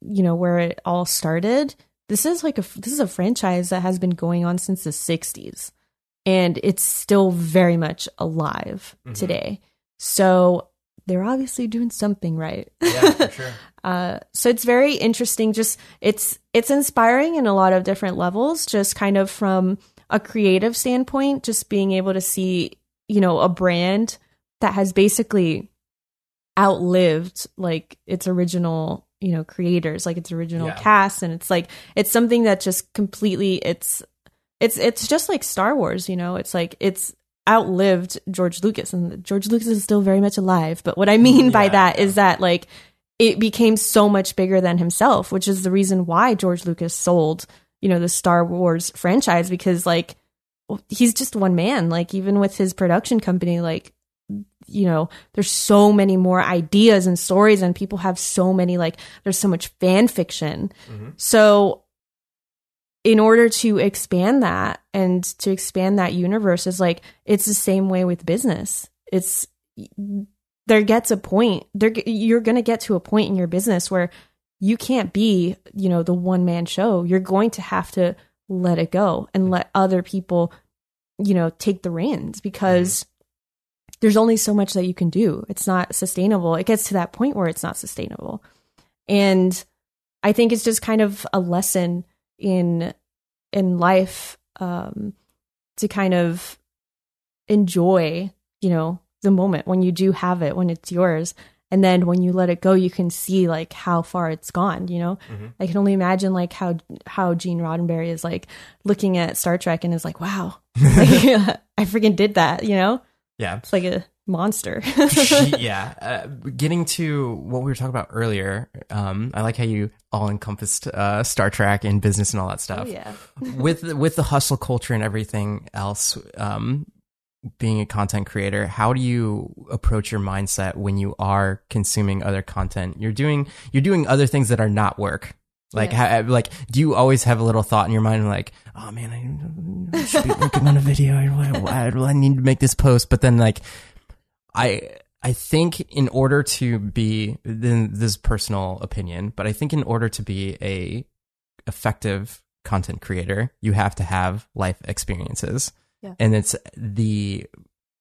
you know where it all started. This is like a this is a franchise that has been going on since the 60s and it's still very much alive Mhm. today. So they're obviously doing something right. Yeah, for sure. Uh, so it's very interesting. Just it's it's inspiring in a lot of different levels. Just kind of from a creative standpoint, just being able to see you know a brand that has basically outlived like its original you know creators, like its original Yeah. cast, and it's like it's something that just completely it's it's it's just like Star Wars. You know, it's like it's outlived George Lucas, and George Lucas is still very much alive. But what I mean by Yeah, that is that like it became so much bigger than himself, which is the reason why George Lucas sold, you know, the Star Wars franchise because like he's just one man. Like even with his production company, like you know, there's so many more ideas and stories, and people have so many like there's so much fan fiction. Mhm. So in order to expand that and to expand that universe is like it's the same way with business. It's there gets a point there you're going to get to a point in your business where you can't be, you know, the one man show. You're going to have to let it go and let other people, you know, take the reins because mm-hmm. there's only so much that you can do. It's not sustainable. It gets to that point where it's not sustainable. And I think it's just kind of a lesson in in life um to kind of enjoy, you know, the moment when you do have it, when it's yours and then when you let it go you can see like how far it's gone you know Mm-hmm. i can only imagine like how how gene roddenberry is like looking at star trek and is like wow like, i freaking did that you know Yeah. it's like a monster yeah. Uh, getting to what we were talking about earlier, um, I like how you all encompassed uh, Star Trek and business and all that stuff. Oh, yeah with with the hustle culture and everything else, um, being a content creator, how do you approach your mindset when you are consuming other content? You're doing you're doing other things that are not work. Like, Yeah. ha, like, do you always have a little thought in your mind, like, oh man, I, I should be working on a video. I, I, I need to make this post, but then like, I I think in order to be then this is personal opinion, but I think in order to be a effective content creator, you have to have life experiences. Yeah. And it's the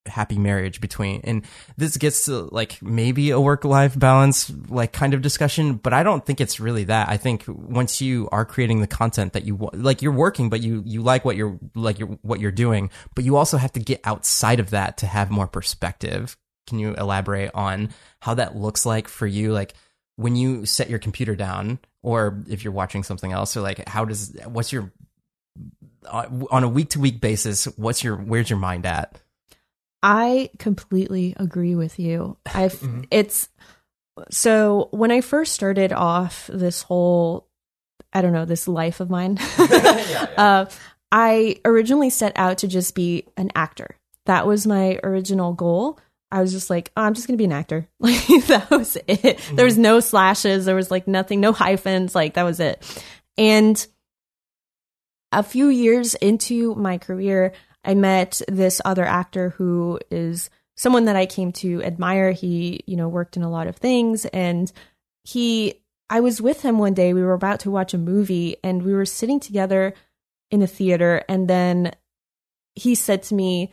happy marriage between and this gets to like maybe a work life balance like kind of discussion but i don't think it's really that i think once you are creating the content that you like you're working but you you like what you're like you're what you're doing but you also have to get outside of that to have more perspective can you elaborate on how that looks like for you like when you set your computer down or if you're watching something else or like how does what's your uh, on a week to week basis what's your where's your mind at I completely agree with you. I've Mhm. it's so when I first started off this whole I don't know, this life of mine. uh I originally set out to just be an actor. That was my original goal. I was just like, oh, I'm just gonna be an actor. Like that was it. There mm-hmm. was no slashes. There was like nothing, no hyphens. Like that was it. And a few years into my career, I met this other actor who is someone that I came to admire. He, you know, worked in a lot of things and he I was with him one day. We were about to watch a movie and we were sitting together in the theater and then he said to me,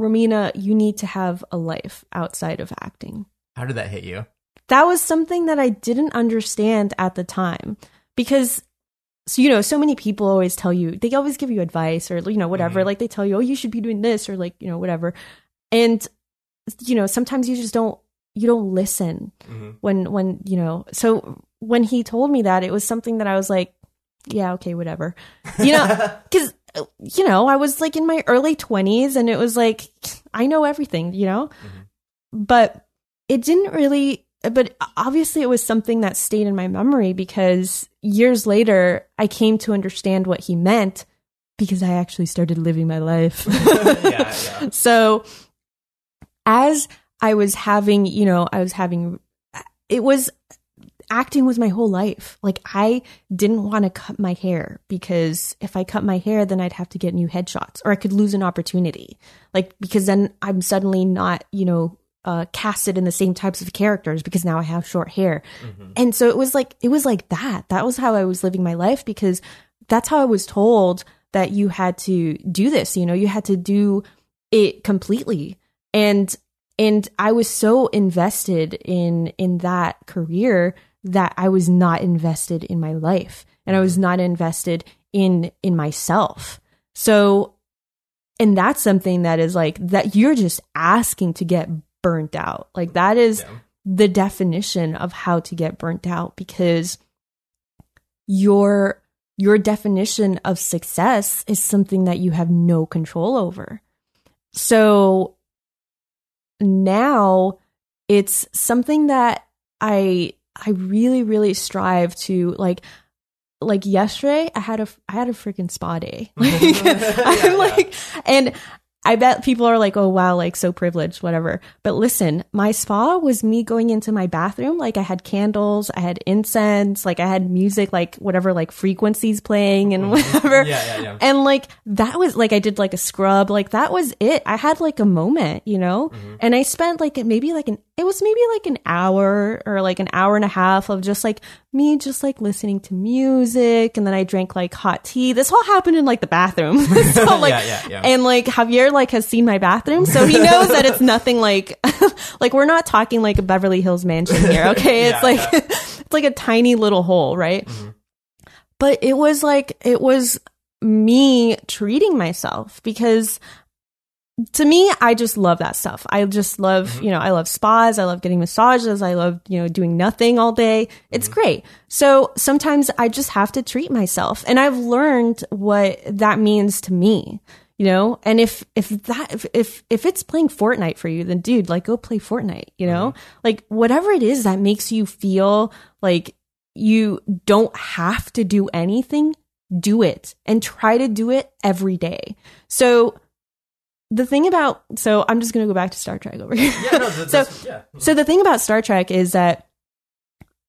"Romina, you need to have a life outside of acting." how did that hit you that was something that I didn't understand at the time because so you know so many people always tell you they always give you advice or you know whatever Mhm. like they tell you oh you should be doing this or like you know whatever and you know sometimes you just don't you don't listen when when you know so when he told me that it was something that I was like yeah okay whatever you know cuz you know I was like in my early 20s and it was like I know everything you know mm-hmm. but it didn't really but obviously it was something that stayed in my memory because years later I came to understand what he meant because I actually started living my life. yeah, yeah. So as I was having, you know, I was having it was acting was my whole life. Like I didn't want to cut my hair because if I cut my hair then I'd have to get new headshots or I could lose an opportunity. Like because then I'm suddenly not, you know, uh, casted in the same types of characters because now I have short hair. And so it was like it was like that. That was how I was living my life because that's how I was told that you had to do this, you know, you had to do it completely. And and I was so invested in in that career that I was not invested in my life and I was not invested in in myself. So and that's something that is like that you're just asking to get burnt out. Like that is Yeah. the definition of how to get burnt out because your your definition of success is something that you have no control over. So now it's something that I I really really strive to like like yesterday I had a I had a freaking spa day. Like I'm yeah. like and I bet people are like, oh wow, like so privileged, whatever. But listen, my spa was me going into my bathroom. Like I had candles, I had incense, like I had music, like whatever, like frequencies playing and mm-hmm. whatever. Yeah, yeah, yeah. And like that was like I did like a scrub, like that was it. I had like a moment, you know? Mm-hmm. And I spent like maybe like an it was maybe like an hour or like an hour and a half of just like me just like listening to music and then I drank like hot tea. This all happened in like the bathroom. so like Yeah, yeah, yeah. and like Javier like has seen my bathroom, so he knows that it's nothing like like we're not talking like a Beverly Hills mansion here, okay? Yeah, it's like it's like a tiny little hole, right? Mm-hmm. But it was like it was me treating myself because to me, I just love that stuff. I just love, Mm-hmm. you know, I love spas. I love getting massages. I love, you know, doing nothing all day. It's Mm-hmm. great. So sometimes I just have to treat myself. And I've learned what that means to me, you know? And if, if that, if, if, if it's playing Fortnite for you, then dude, like go play Fortnite, you know? Mm-hmm. Like whatever it is that makes you feel like you don't have to do anything, do it and try to do it every day. So, the thing about so I'm just gonna go back to Star Trek over here. Yeah, no, so that's, yeah. so the thing about Star Trek is that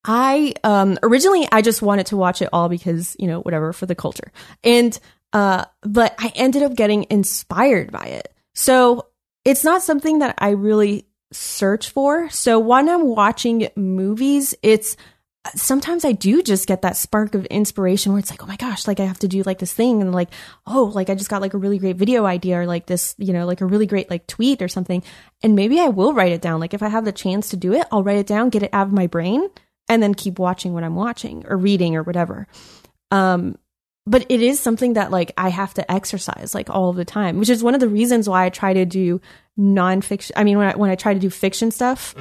I um originally I just wanted to watch it all because, you know, whatever for the culture. And uh but I ended up getting inspired by it. So it's not something that I really search for. So when I'm watching movies, it's sometimes I do just get that spark of inspiration where it's like, oh my gosh, like I have to do like this thing and like, oh, like I just got like a really great video idea or like this, you know, like a really great like tweet or something. And maybe I will write it down. Like if I have the chance to do it, I'll write it down, get it out of my brain and then keep watching what I'm watching or reading or whatever. Um, but it is something that like I have to exercise like all the time, which is one of the reasons why I try to do nonfiction. I mean, when I, when I try to do fiction stuff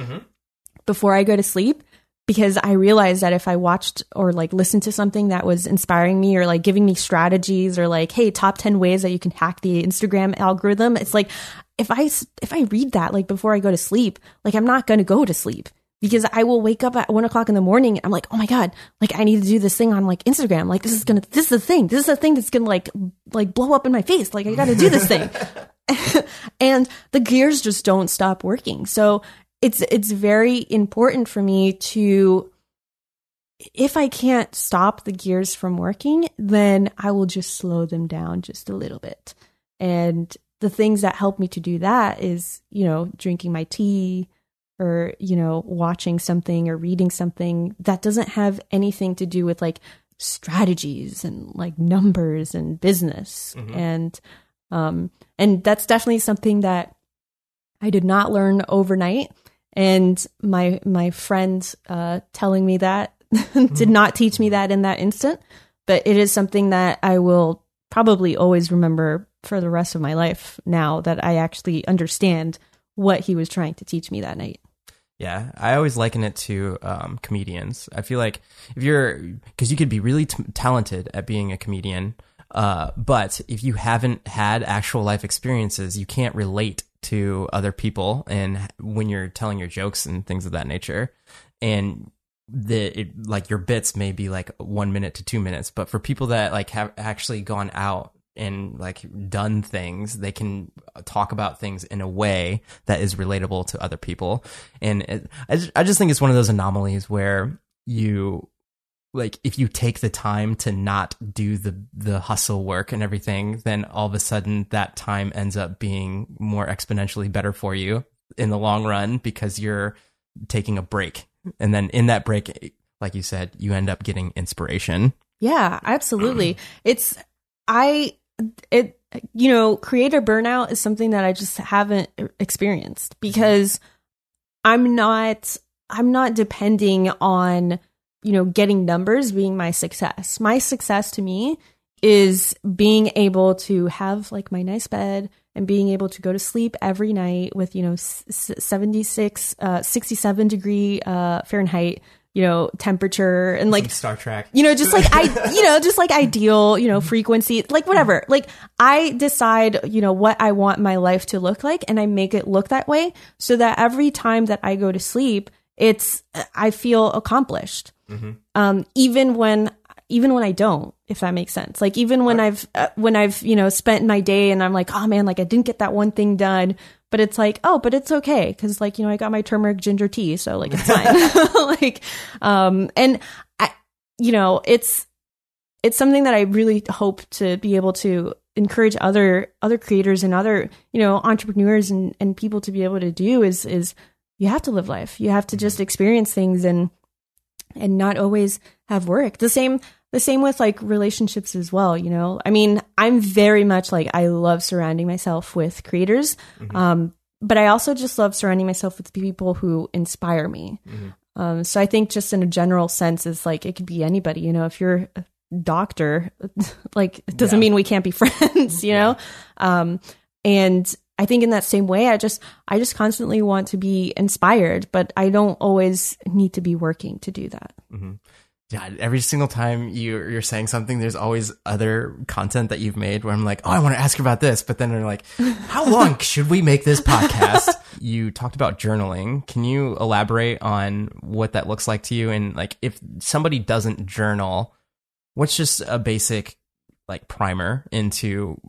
before I go to sleep, because I realized that if I watched or like listened to something that was inspiring me or like giving me strategies or like, hey, top 10 ways that you can hack the Instagram algorithm, it's like if I if I read that like before I go to sleep, like I'm not going to go to sleep because I will wake up at one o'clock in the morning. And I'm like, oh my god, like I need to do this thing on like Instagram. Like this is gonna, this is the thing. This is the thing that's gonna like like blow up in my face. Like I got to do this thing. and the gears just don't stop working. So it's it's very important for me to if I can't stop the gears from working, then I will just slow them down just a little bit. And the things that help me to do that is, you know, drinking my tea or, you know, watching something or reading something that doesn't have anything to do with like strategies and like numbers and business. And um and that's definitely something that I did not learn overnight and my my friend uh, telling me that did not teach me that in that instant but it is something that i will probably always remember for the rest of my life now that i actually understand what he was trying to teach me that night Yeah, I always liken it to um, comedians. I feel like if you're, because you could be really talented at being a comedian, uh, but if you haven't had actual life experiences, you can't relate to other people and when you're telling your jokes and things of that nature. And the it, like your bits may be like one minute to two minutes, but for people that like have actually gone out and like done things, they can talk about things in a way that is relatable to other people. And it, I, just, I just think it's one of those anomalies where you like if you take the time to not do the the hustle work and everything, then all of a sudden that time ends up being more exponentially better for you in the long run because you're taking a break. And then in that break, like you said, you end up getting inspiration. yeah absolutely it's i it you know creator burnout is something that i just haven't experienced because i'm not i'm not depending on you know getting numbers being my success. My success to me is being able to have like my nice bed and being able to go to sleep every night with you know s- s- 76 uh 67 degree uh fahrenheit you know temperature and like Star Trek. you know just like i you know just like ideal you know frequency like whatever. Like i decide you know what i want my life to look like and i make it look that way so that every time that i go to sleep it's i feel accomplished um even when even when i don't if that makes sense. Like even when i've uh, when i've you know spent my day and i'm like oh man like i didn't get that one thing done. But it's like oh but it's okay because like you know i got my turmeric ginger tea so like it's fine. Like um and i you know it's it's something that i really hope to be able to encourage other other creators and other you know entrepreneurs and and people to be able to do is is you have to live life. You have to just experience things and and not always have work. The same the same with like relationships as well you know? I mean i'm very much like i love surrounding myself with creators um but i also just love surrounding myself with people who inspire me. Um so i think just in a general sense is like it could be anybody you know? If you're a doctor like it doesn't Yeah. mean we can't be friends you know? Um and I think in that same way, I just I just constantly want to be inspired, but I don't always need to be working to do that. Mm-hmm. Yeah, every single time you you're saying something, there's always other content that you've made where I'm like, oh, I want to ask you about this, but then they're like, how long should we make this podcast? you talked about journaling. Can you elaborate on what that looks like to you? And like, if somebody doesn't journal, what's just a basic like primer into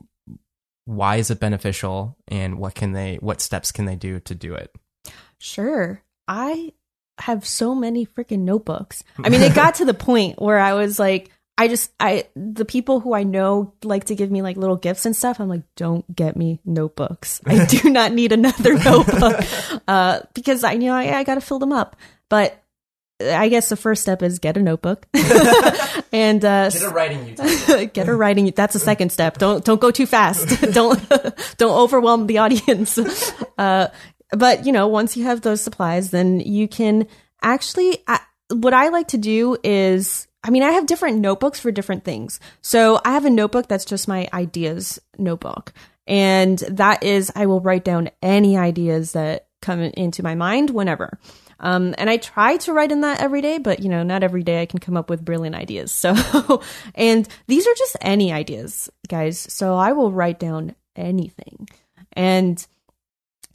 why is it beneficial and what can they what steps can they do to do it? Sure. I have so many freaking notebooks. I mean it got to the point where i was like i just i the people who i know like to give me like little gifts and stuff i'm like don't get me notebooks. I do not need another notebook. Uh because i you know i, I gotta fill them up. But I guess the first step is get a notebook and uh, get a writing utensil. get a writing. That's a second step. Don't don't go too fast. don't don't overwhelm the audience. Uh, but you know, once you have those supplies, then you can actually. I, what I like to do is, I mean, I have different notebooks for different things. So I have a notebook that's just my ideas notebook, and that is I will write down any ideas that come into my mind whenever. Um, and I try to write in that every day, but you know, not every day I can come up with brilliant ideas. So, and these are just any ideas, guys. So I will write down anything. And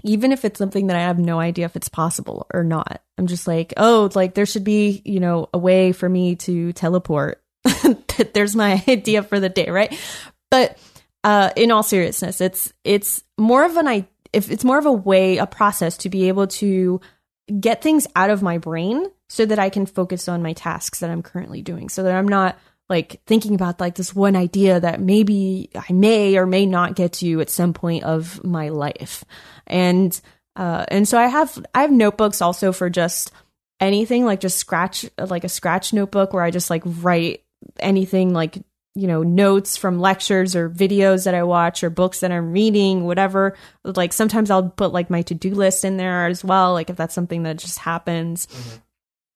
even if it's something that I have no idea if it's possible or not, I'm just like, oh, like there should be, you know, a way for me to teleport. There's my idea for the day, right? But uh, in all seriousness, it's it's more of an I if it's more of a way, a process to be able to get things out of my brain so that I can focus on my tasks that I'm currently doing so that I'm not like thinking about like this one idea that maybe I may or may not get to at some point of my life. And uh and so I have I have notebooks also for just anything like just scratch like a scratch notebook where I just like write anything like you know notes from lectures or videos that I watch or books that I'm reading, whatever. Like sometimes I'll put like my to do list in there as well. Like if that's something that just happens, mm-hmm.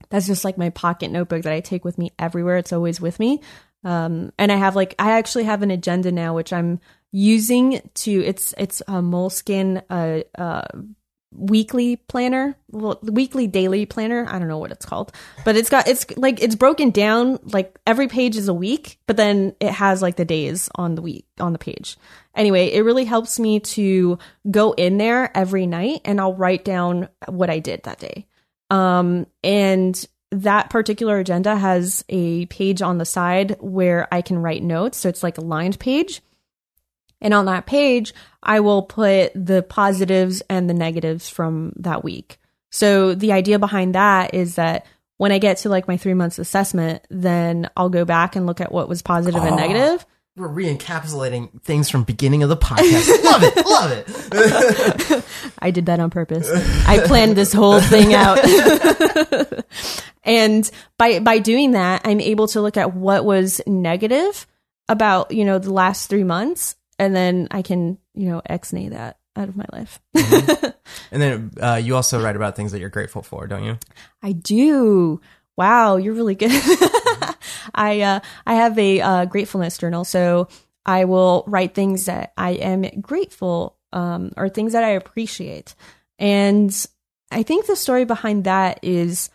that's just like my pocket notebook that I take with me everywhere. It's always with me. Um, and I have like I actually have an agenda now, which I'm using to it's it's a Moleskine uh, uh weekly planner, well, weekly daily planner. I don't know what it's called, but it's got it's like it's broken down like every page is a week, but then it has like the days on the week on the page. Anyway, it really helps me to go in there every night and I'll write down what I did that day. Um and that particular agenda has a page on the side where I can write notes, so it's like a lined page. And on that page, I will put the positives and the negatives from that week. So the idea behind that is that when I get to like my three months assessment, then I'll go back and look at what was positive oh, and negative. We're re-encapsulating things from beginning of the podcast. love it, love it. I did that on purpose. I planned this whole thing out. and by by doing that, I'm able to look at what was negative about, you know, the last 3 months and then I can, you know, ex-nay that out of my life. mm-hmm. And then uh, you also write about things that you're grateful for, don't you? I do. Wow, you're really good. I uh, I have a uh, gratefulness journal, so I will write things that I am grateful um, or things that I appreciate. And I think the story behind that is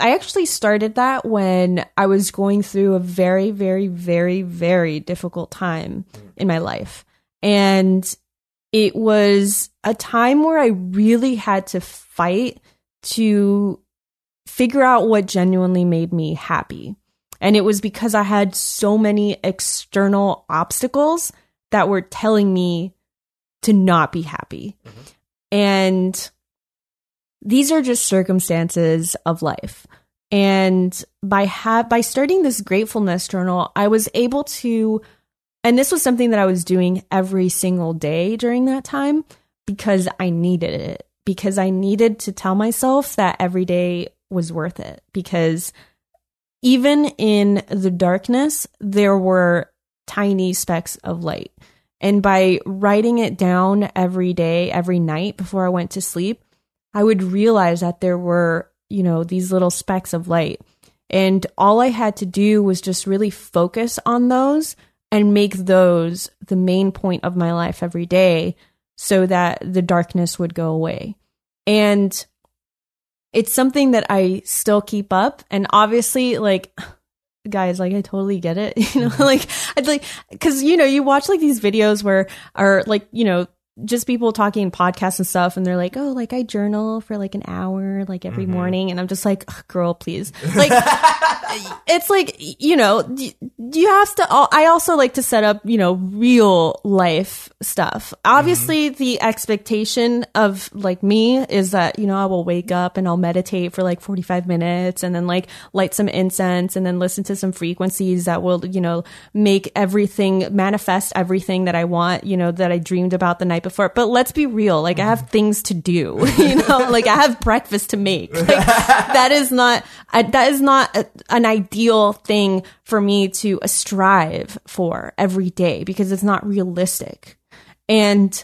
I actually started that when I was going through a very, very, very, very difficult time in my life. And it was a time where I really had to fight to figure out what genuinely made me happy. And it was because I had so many external obstacles that were telling me to not be happy. Mm-hmm. And these are just circumstances of life. And by ha- by starting this gratefulness journal, I was able to and this was something that I was doing every single day during that time because I needed it. Because I needed to tell myself that every day was worth it because even in the darkness there were tiny specks of light. And by writing it down every day, every night before I went to sleep, I would realize that there were you know, these little specks of light. And all I had to do was just really focus on those and make those the main point of my life every day so that the darkness would go away. And it's something that I still keep up. And obviously, like, guys, like, I totally get it. You know, mm-hmm. like, I'd like, cause, you know, you watch like these videos where are like, you know, just people talking podcasts and stuff and they're like oh like i journal for like an hour like every mm-hmm. morning and i'm just like girl please like it's like you know you have to i also like to set up you know real life stuff obviously mm-hmm. the expectation of like me is that you know i will wake up and i'll meditate for like 45 minutes and then like light some incense and then listen to some frequencies that will you know make everything manifest everything that i want you know that i dreamed about the night before before, but let's be real. Like I have things to do, you know, like I have breakfast to make. Like, that is not, I, that is not a, an ideal thing for me to strive for every day because it's not realistic. And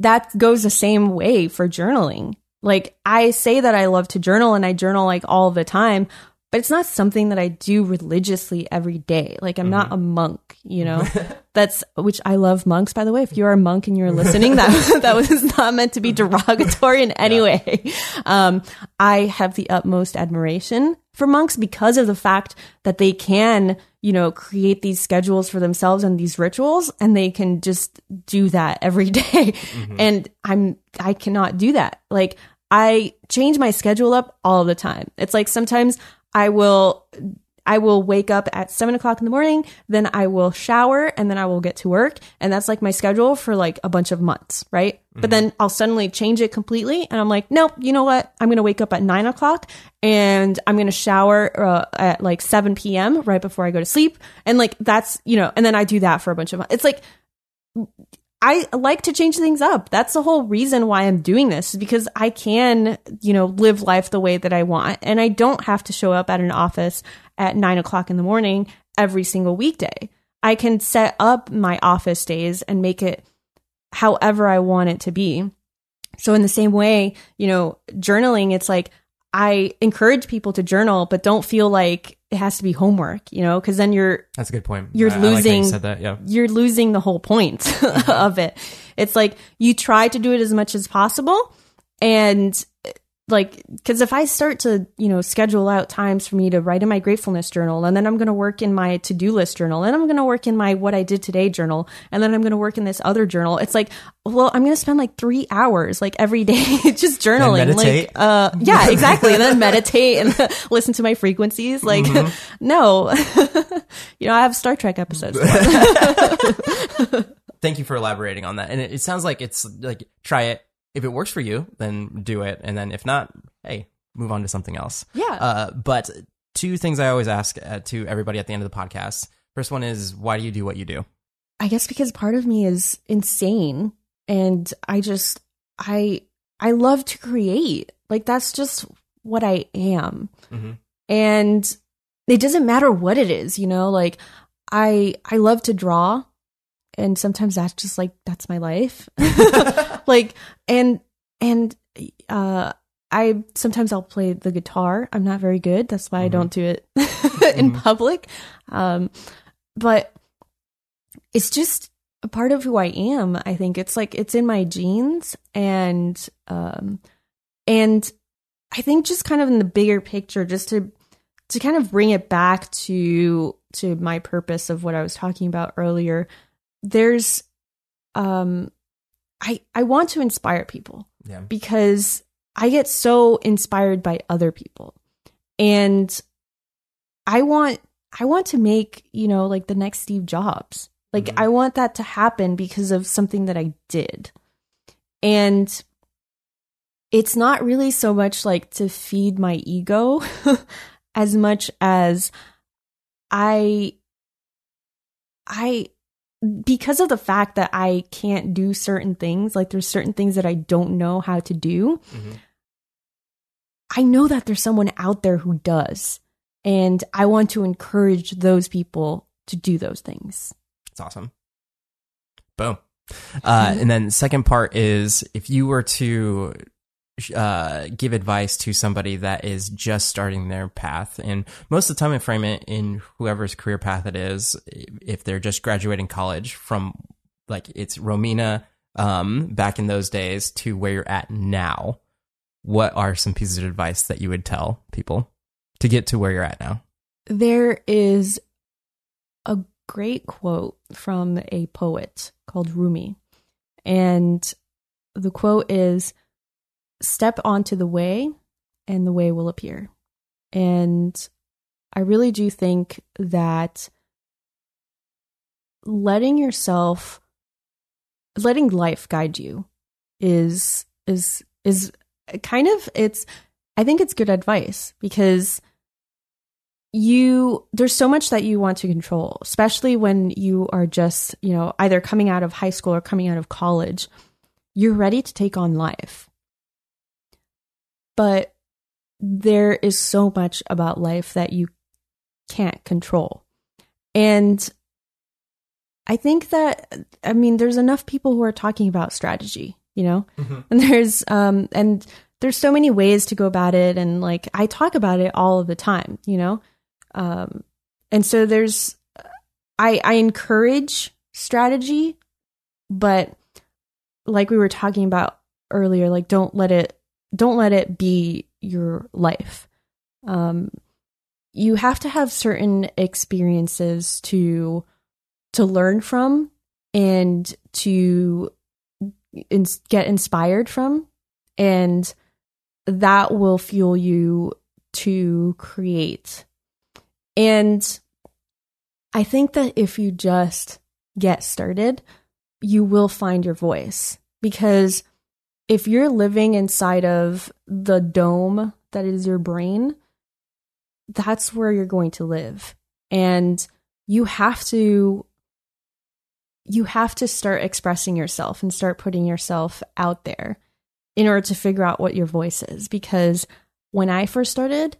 that goes the same way for journaling. Like I say that I love to journal and I journal like all the time, but it's not something that I do religiously every day. Like I'm mm-hmm. not a monk, you know. That's which I love monks by the way. If you're a monk and you're listening, that that was not meant to be derogatory in any yeah. way. Um, I have the utmost admiration for monks because of the fact that they can, you know, create these schedules for themselves and these rituals and they can just do that every day. Mm-hmm. And I'm I cannot do that. Like I change my schedule up all the time. It's like sometimes I will I will wake up at seven o'clock in the morning, then I will shower, and then I will get to work. And that's like my schedule for like a bunch of months, right? Mm-hmm. But then I'll suddenly change it completely. And I'm like, nope, you know what? I'm going to wake up at nine o'clock and I'm going to shower uh, at like 7 p.m. right before I go to sleep. And like that's, you know, and then I do that for a bunch of months. It's like, I like to change things up. That's the whole reason why I'm doing this is because I can, you know, live life the way that I want. And I don't have to show up at an office at nine o'clock in the morning every single weekday. I can set up my office days and make it however I want it to be. So in the same way, you know, journaling, it's like I encourage people to journal, but don't feel like it has to be homework, you know, because then you're that's a good point. You're I, losing. I like said that, yeah. You're losing the whole point mm-hmm. of it. It's like you try to do it as much as possible, and like because if i start to you know schedule out times for me to write in my gratefulness journal and then i'm going to work in my to-do list journal and i'm going to work in my what i did today journal and then i'm going to work in this other journal it's like well i'm going to spend like three hours like every day just journaling like uh yeah exactly and then meditate and listen to my frequencies like mm-hmm. no. You know i have star trek episodes. Thank you for elaborating on that and it, it sounds like it's like try it if it works for you, then do it. And then if not, hey, move on to something else. Yeah. Uh, but two things I always ask uh, to everybody at the end of the podcast. First one is, why do you do what you do? I guess because part of me is insane and I just, I, I love to create. Like that's just what I am. Mm-hmm. And it doesn't matter what it is, you know, like I, I love to draw and sometimes that's just like that's my life. Like and and uh i sometimes i'll play the guitar. I'm not very good. That's why mm-hmm. i don't do it in mm-hmm. public. Um but it's just a part of who i am i think. It's like it's in my genes and um and i think just kind of in the bigger picture just to to kind of bring it back to to my purpose of what i was talking about earlier there's um I I want to inspire people. Yeah. Because I get so inspired by other people. And I want I want to make, you know, like the next Steve Jobs. Like mm-hmm. I want that to happen because of something that I did. And it's not really so much like to feed my ego as much as I I because of the fact that I can't do certain things, like there's certain things that I don't know how to do, mm-hmm. I know that there's someone out there who does. And I want to encourage those people to do those things. It's awesome. Boom. Uh, and then second part is if you were to uh, give advice to somebody that is just starting their path. And most of the time, I frame it in whoever's career path it is. If they're just graduating college from like it's Romina, um, back in those days to where you're at now, what are some pieces of advice that you would tell people to get to where you're at now? There is a great quote from a poet called Rumi. And the quote is Step onto the way, and the way will appear. And I really do think that letting yourself letting life guide you is is is kind of it's I think it's good advice because you there's so much that you want to control, especially when you are just, you know, either coming out of high school or coming out of college. You're ready to take on life. But there is so much about life that you can't control. And I think that I mean there's enough people who are talking about strategy, you know? Mm-hmm. And there's um and there's so many ways to go about it and like I talk about it all of the time, you know? Um and so there's I I encourage strategy, but like we were talking about earlier, like don't let it don't let it be your life. Um you have to have certain experiences to to learn from and to in- get inspired from and that will fuel you to create and i think that if you just get started you will find your voice because if you're living inside of the dome that is your brain that's where you're going to live and you have to you have to start expressing yourself and start putting yourself out there in order to figure out what your voice is. Because when I first started,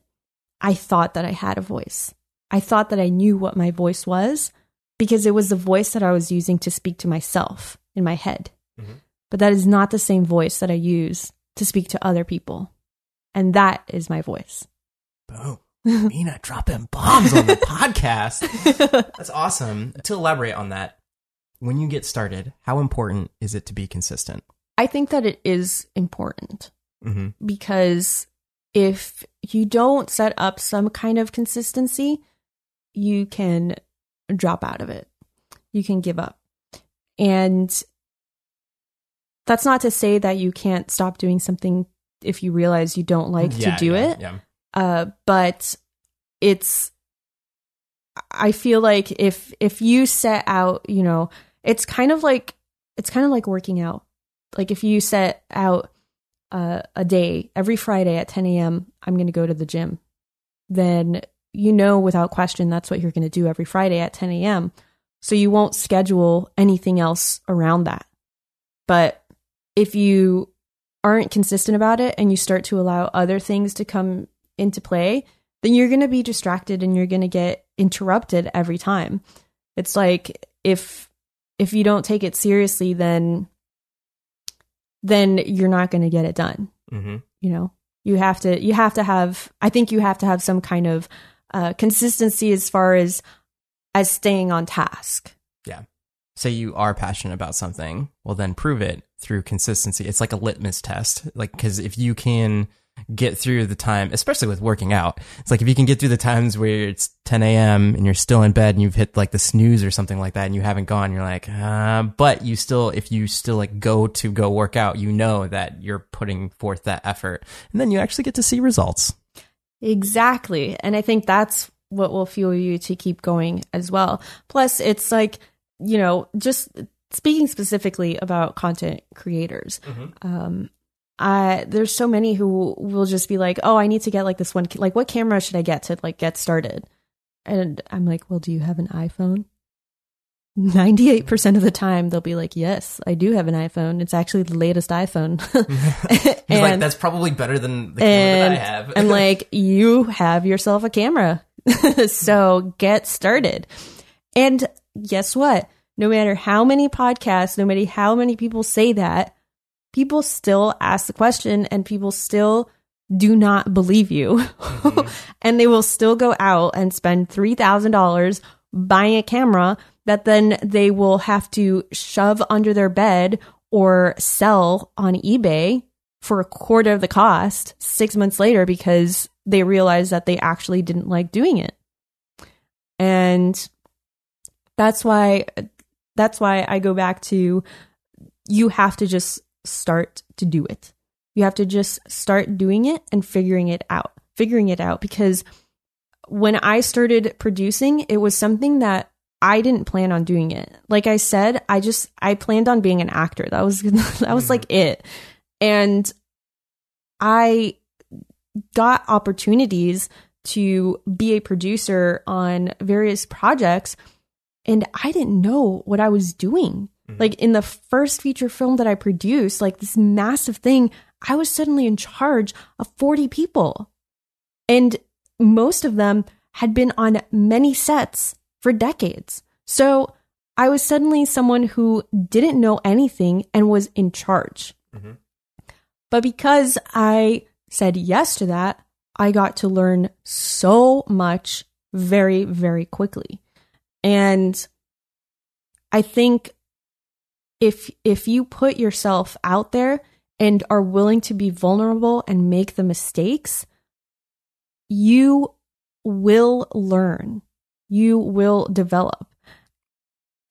I thought that I had a voice. I thought that I knew what my voice was because it was the voice that I was using to speak to myself in my head. Mm-hmm. But that is not the same voice that I use to speak to other people. And that is my voice. Boom. Mina dropping bombs on the podcast. That's awesome. To elaborate on that, when you get started, how important is it to be consistent? I think that it is important mm-hmm. because if you don't set up some kind of consistency, you can drop out of it. You can give up. And that's not to say that you can't stop doing something if you realize you don't like yeah, to do yeah, it. Yeah. Uh, but it's I feel like if if you set out, you know, it's kind of like it's kind of like working out. Like if you set out uh, a day every Friday at 10 a.m., I'm going to go to the gym. Then you know without question that's what you're going to do every Friday at 10 a.m. So you won't schedule anything else around that. But if you aren't consistent about it and you start to allow other things to come into play, then you're going to be distracted and you're going to get interrupted every time. It's like if if you don't take it seriously, then then you're not going to get it done. Mm-hmm. You know, you have to you have to have. I think you have to have some kind of uh, consistency as far as as staying on task. Yeah. Say you are passionate about something, well, then prove it through consistency. It's like a litmus test. Like, because if you can get through the time, especially with working out. It's like if you can get through the times where it's 10 a.m. and you're still in bed and you've hit like the snooze or something like that and you haven't gone, you're like, uh, but you still, if you still like go to go work out, you know that you're putting forth that effort and then you actually get to see results. Exactly. And I think that's what will fuel you to keep going as well. Plus, it's like, you know, just speaking specifically about content creators, mm-hmm. um, I there's so many who will just be like, "Oh, I need to get like this one like what camera should I get to like get started?" And I'm like, "Well, do you have an iPhone?" 98% of the time they'll be like, "Yes, I do have an iPhone. It's actually the latest iPhone." and like, that's probably better than the camera that I have. and like, you have yourself a camera. so, get started. And guess what? No matter how many podcasts, no matter how many people say that, people still ask the question and people still do not believe you. Mm-hmm. and they will still go out and spend $3,000 buying a camera that then they will have to shove under their bed or sell on eBay for a quarter of the cost six months later because they realized that they actually didn't like doing it. And that's why that's why I go back to you have to just start to do it. You have to just start doing it and figuring it out. Figuring it out because when I started producing, it was something that I didn't plan on doing it. Like I said, I just I planned on being an actor. That was that was like mm-hmm. it. And I got opportunities to be a producer on various projects and I didn't know what I was doing. Mm-hmm. Like in the first feature film that I produced, like this massive thing, I was suddenly in charge of 40 people. And most of them had been on many sets for decades. So I was suddenly someone who didn't know anything and was in charge. Mm-hmm. But because I said yes to that, I got to learn so much very, very quickly. And I think if if you put yourself out there and are willing to be vulnerable and make the mistakes, you will learn. You will develop.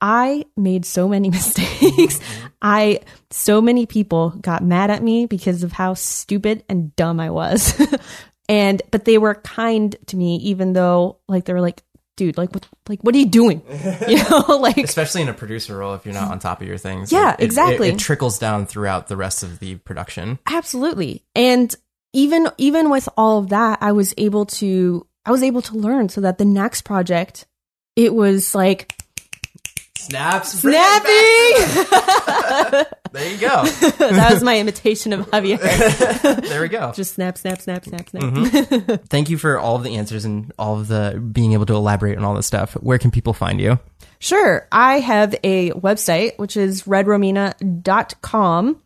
I made so many mistakes. Mm-hmm. I so many people got mad at me because of how stupid and dumb I was. and but they were kind to me even though like they were like dude like what like what are you doing? You know like especially in a producer role if you're not on top of your things yeah it, exactly. it, it trickles down throughout the rest of the production. Absolutely. And even even with all of that i was able to i was able to learn so that the next project it was like Snaps. Snappy. there you go. that was my imitation of Javier. there we go. Just snap, snap, snap, snap, snap. Mm-hmm. Thank you for all of the answers and all of the being able to elaborate on all this stuff. Where can people find you? Sure. I have a website, which is redromina.com.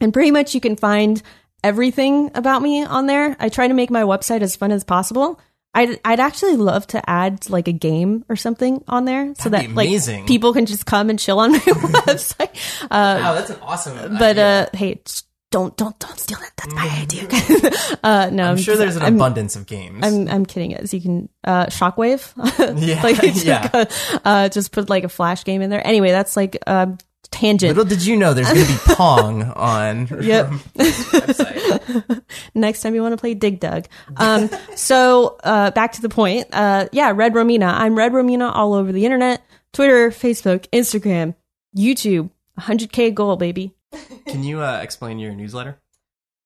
And pretty much you can find everything about me on there. I try to make my website as fun as possible. I'd I'd actually love to add like a game or something on there so That'd that like people can just come and chill on my website. Uh, wow, that's an awesome. But uh, hey, don't don't don't steal that. That's my idea. uh, no, I'm, I'm sure there's an I'm, abundance of games. I'm I'm kidding. As you can uh, Shockwave, yeah, like, yeah. Uh, just put like a flash game in there. Anyway, that's like uh, tangent. Little did you know there's going to be Pong on yep. Next time you want to play Dig Dug. Um, so uh, back to the point. Uh, yeah, Red Romina. I'm Red Romina all over the internet Twitter, Facebook, Instagram, YouTube. 100K goal, baby. Can you uh, explain your newsletter?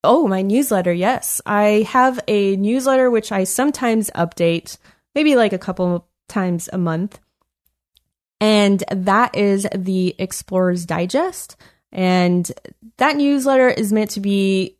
Oh, my newsletter. Yes. I have a newsletter which I sometimes update, maybe like a couple times a month and that is the Explorer's Digest. And that newsletter is meant to be,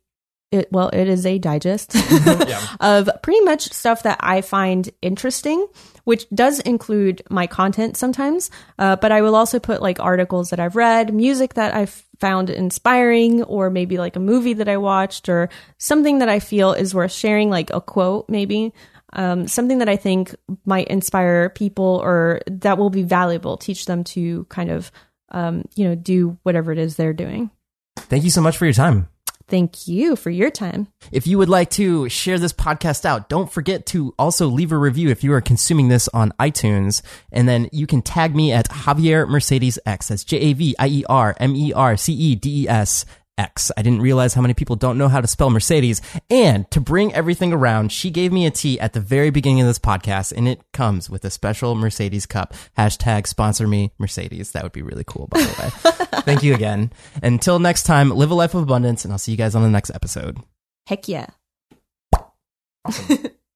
it, well, it is a digest of pretty much stuff that I find interesting, which does include my content sometimes. Uh, but I will also put like articles that I've read, music that I've found inspiring, or maybe like a movie that I watched, or something that I feel is worth sharing, like a quote maybe um, something that I think might inspire people or that will be valuable, teach them to kind of, um, you know, do whatever it is they're doing. Thank you so much for your time. Thank you for your time. If you would like to share this podcast out, don't forget to also leave a review if you are consuming this on iTunes. And then you can tag me at Javier Mercedes X. That's J A V I E R M E R C E D E S X. I didn't realize how many people don't know how to spell Mercedes. And to bring everything around, she gave me a tea at the very beginning of this podcast, and it comes with a special Mercedes cup. Hashtag sponsor me, Mercedes. That would be really cool, by the way. Thank you again. Until next time, live a life of abundance, and I'll see you guys on the next episode. Heck yeah. Awesome.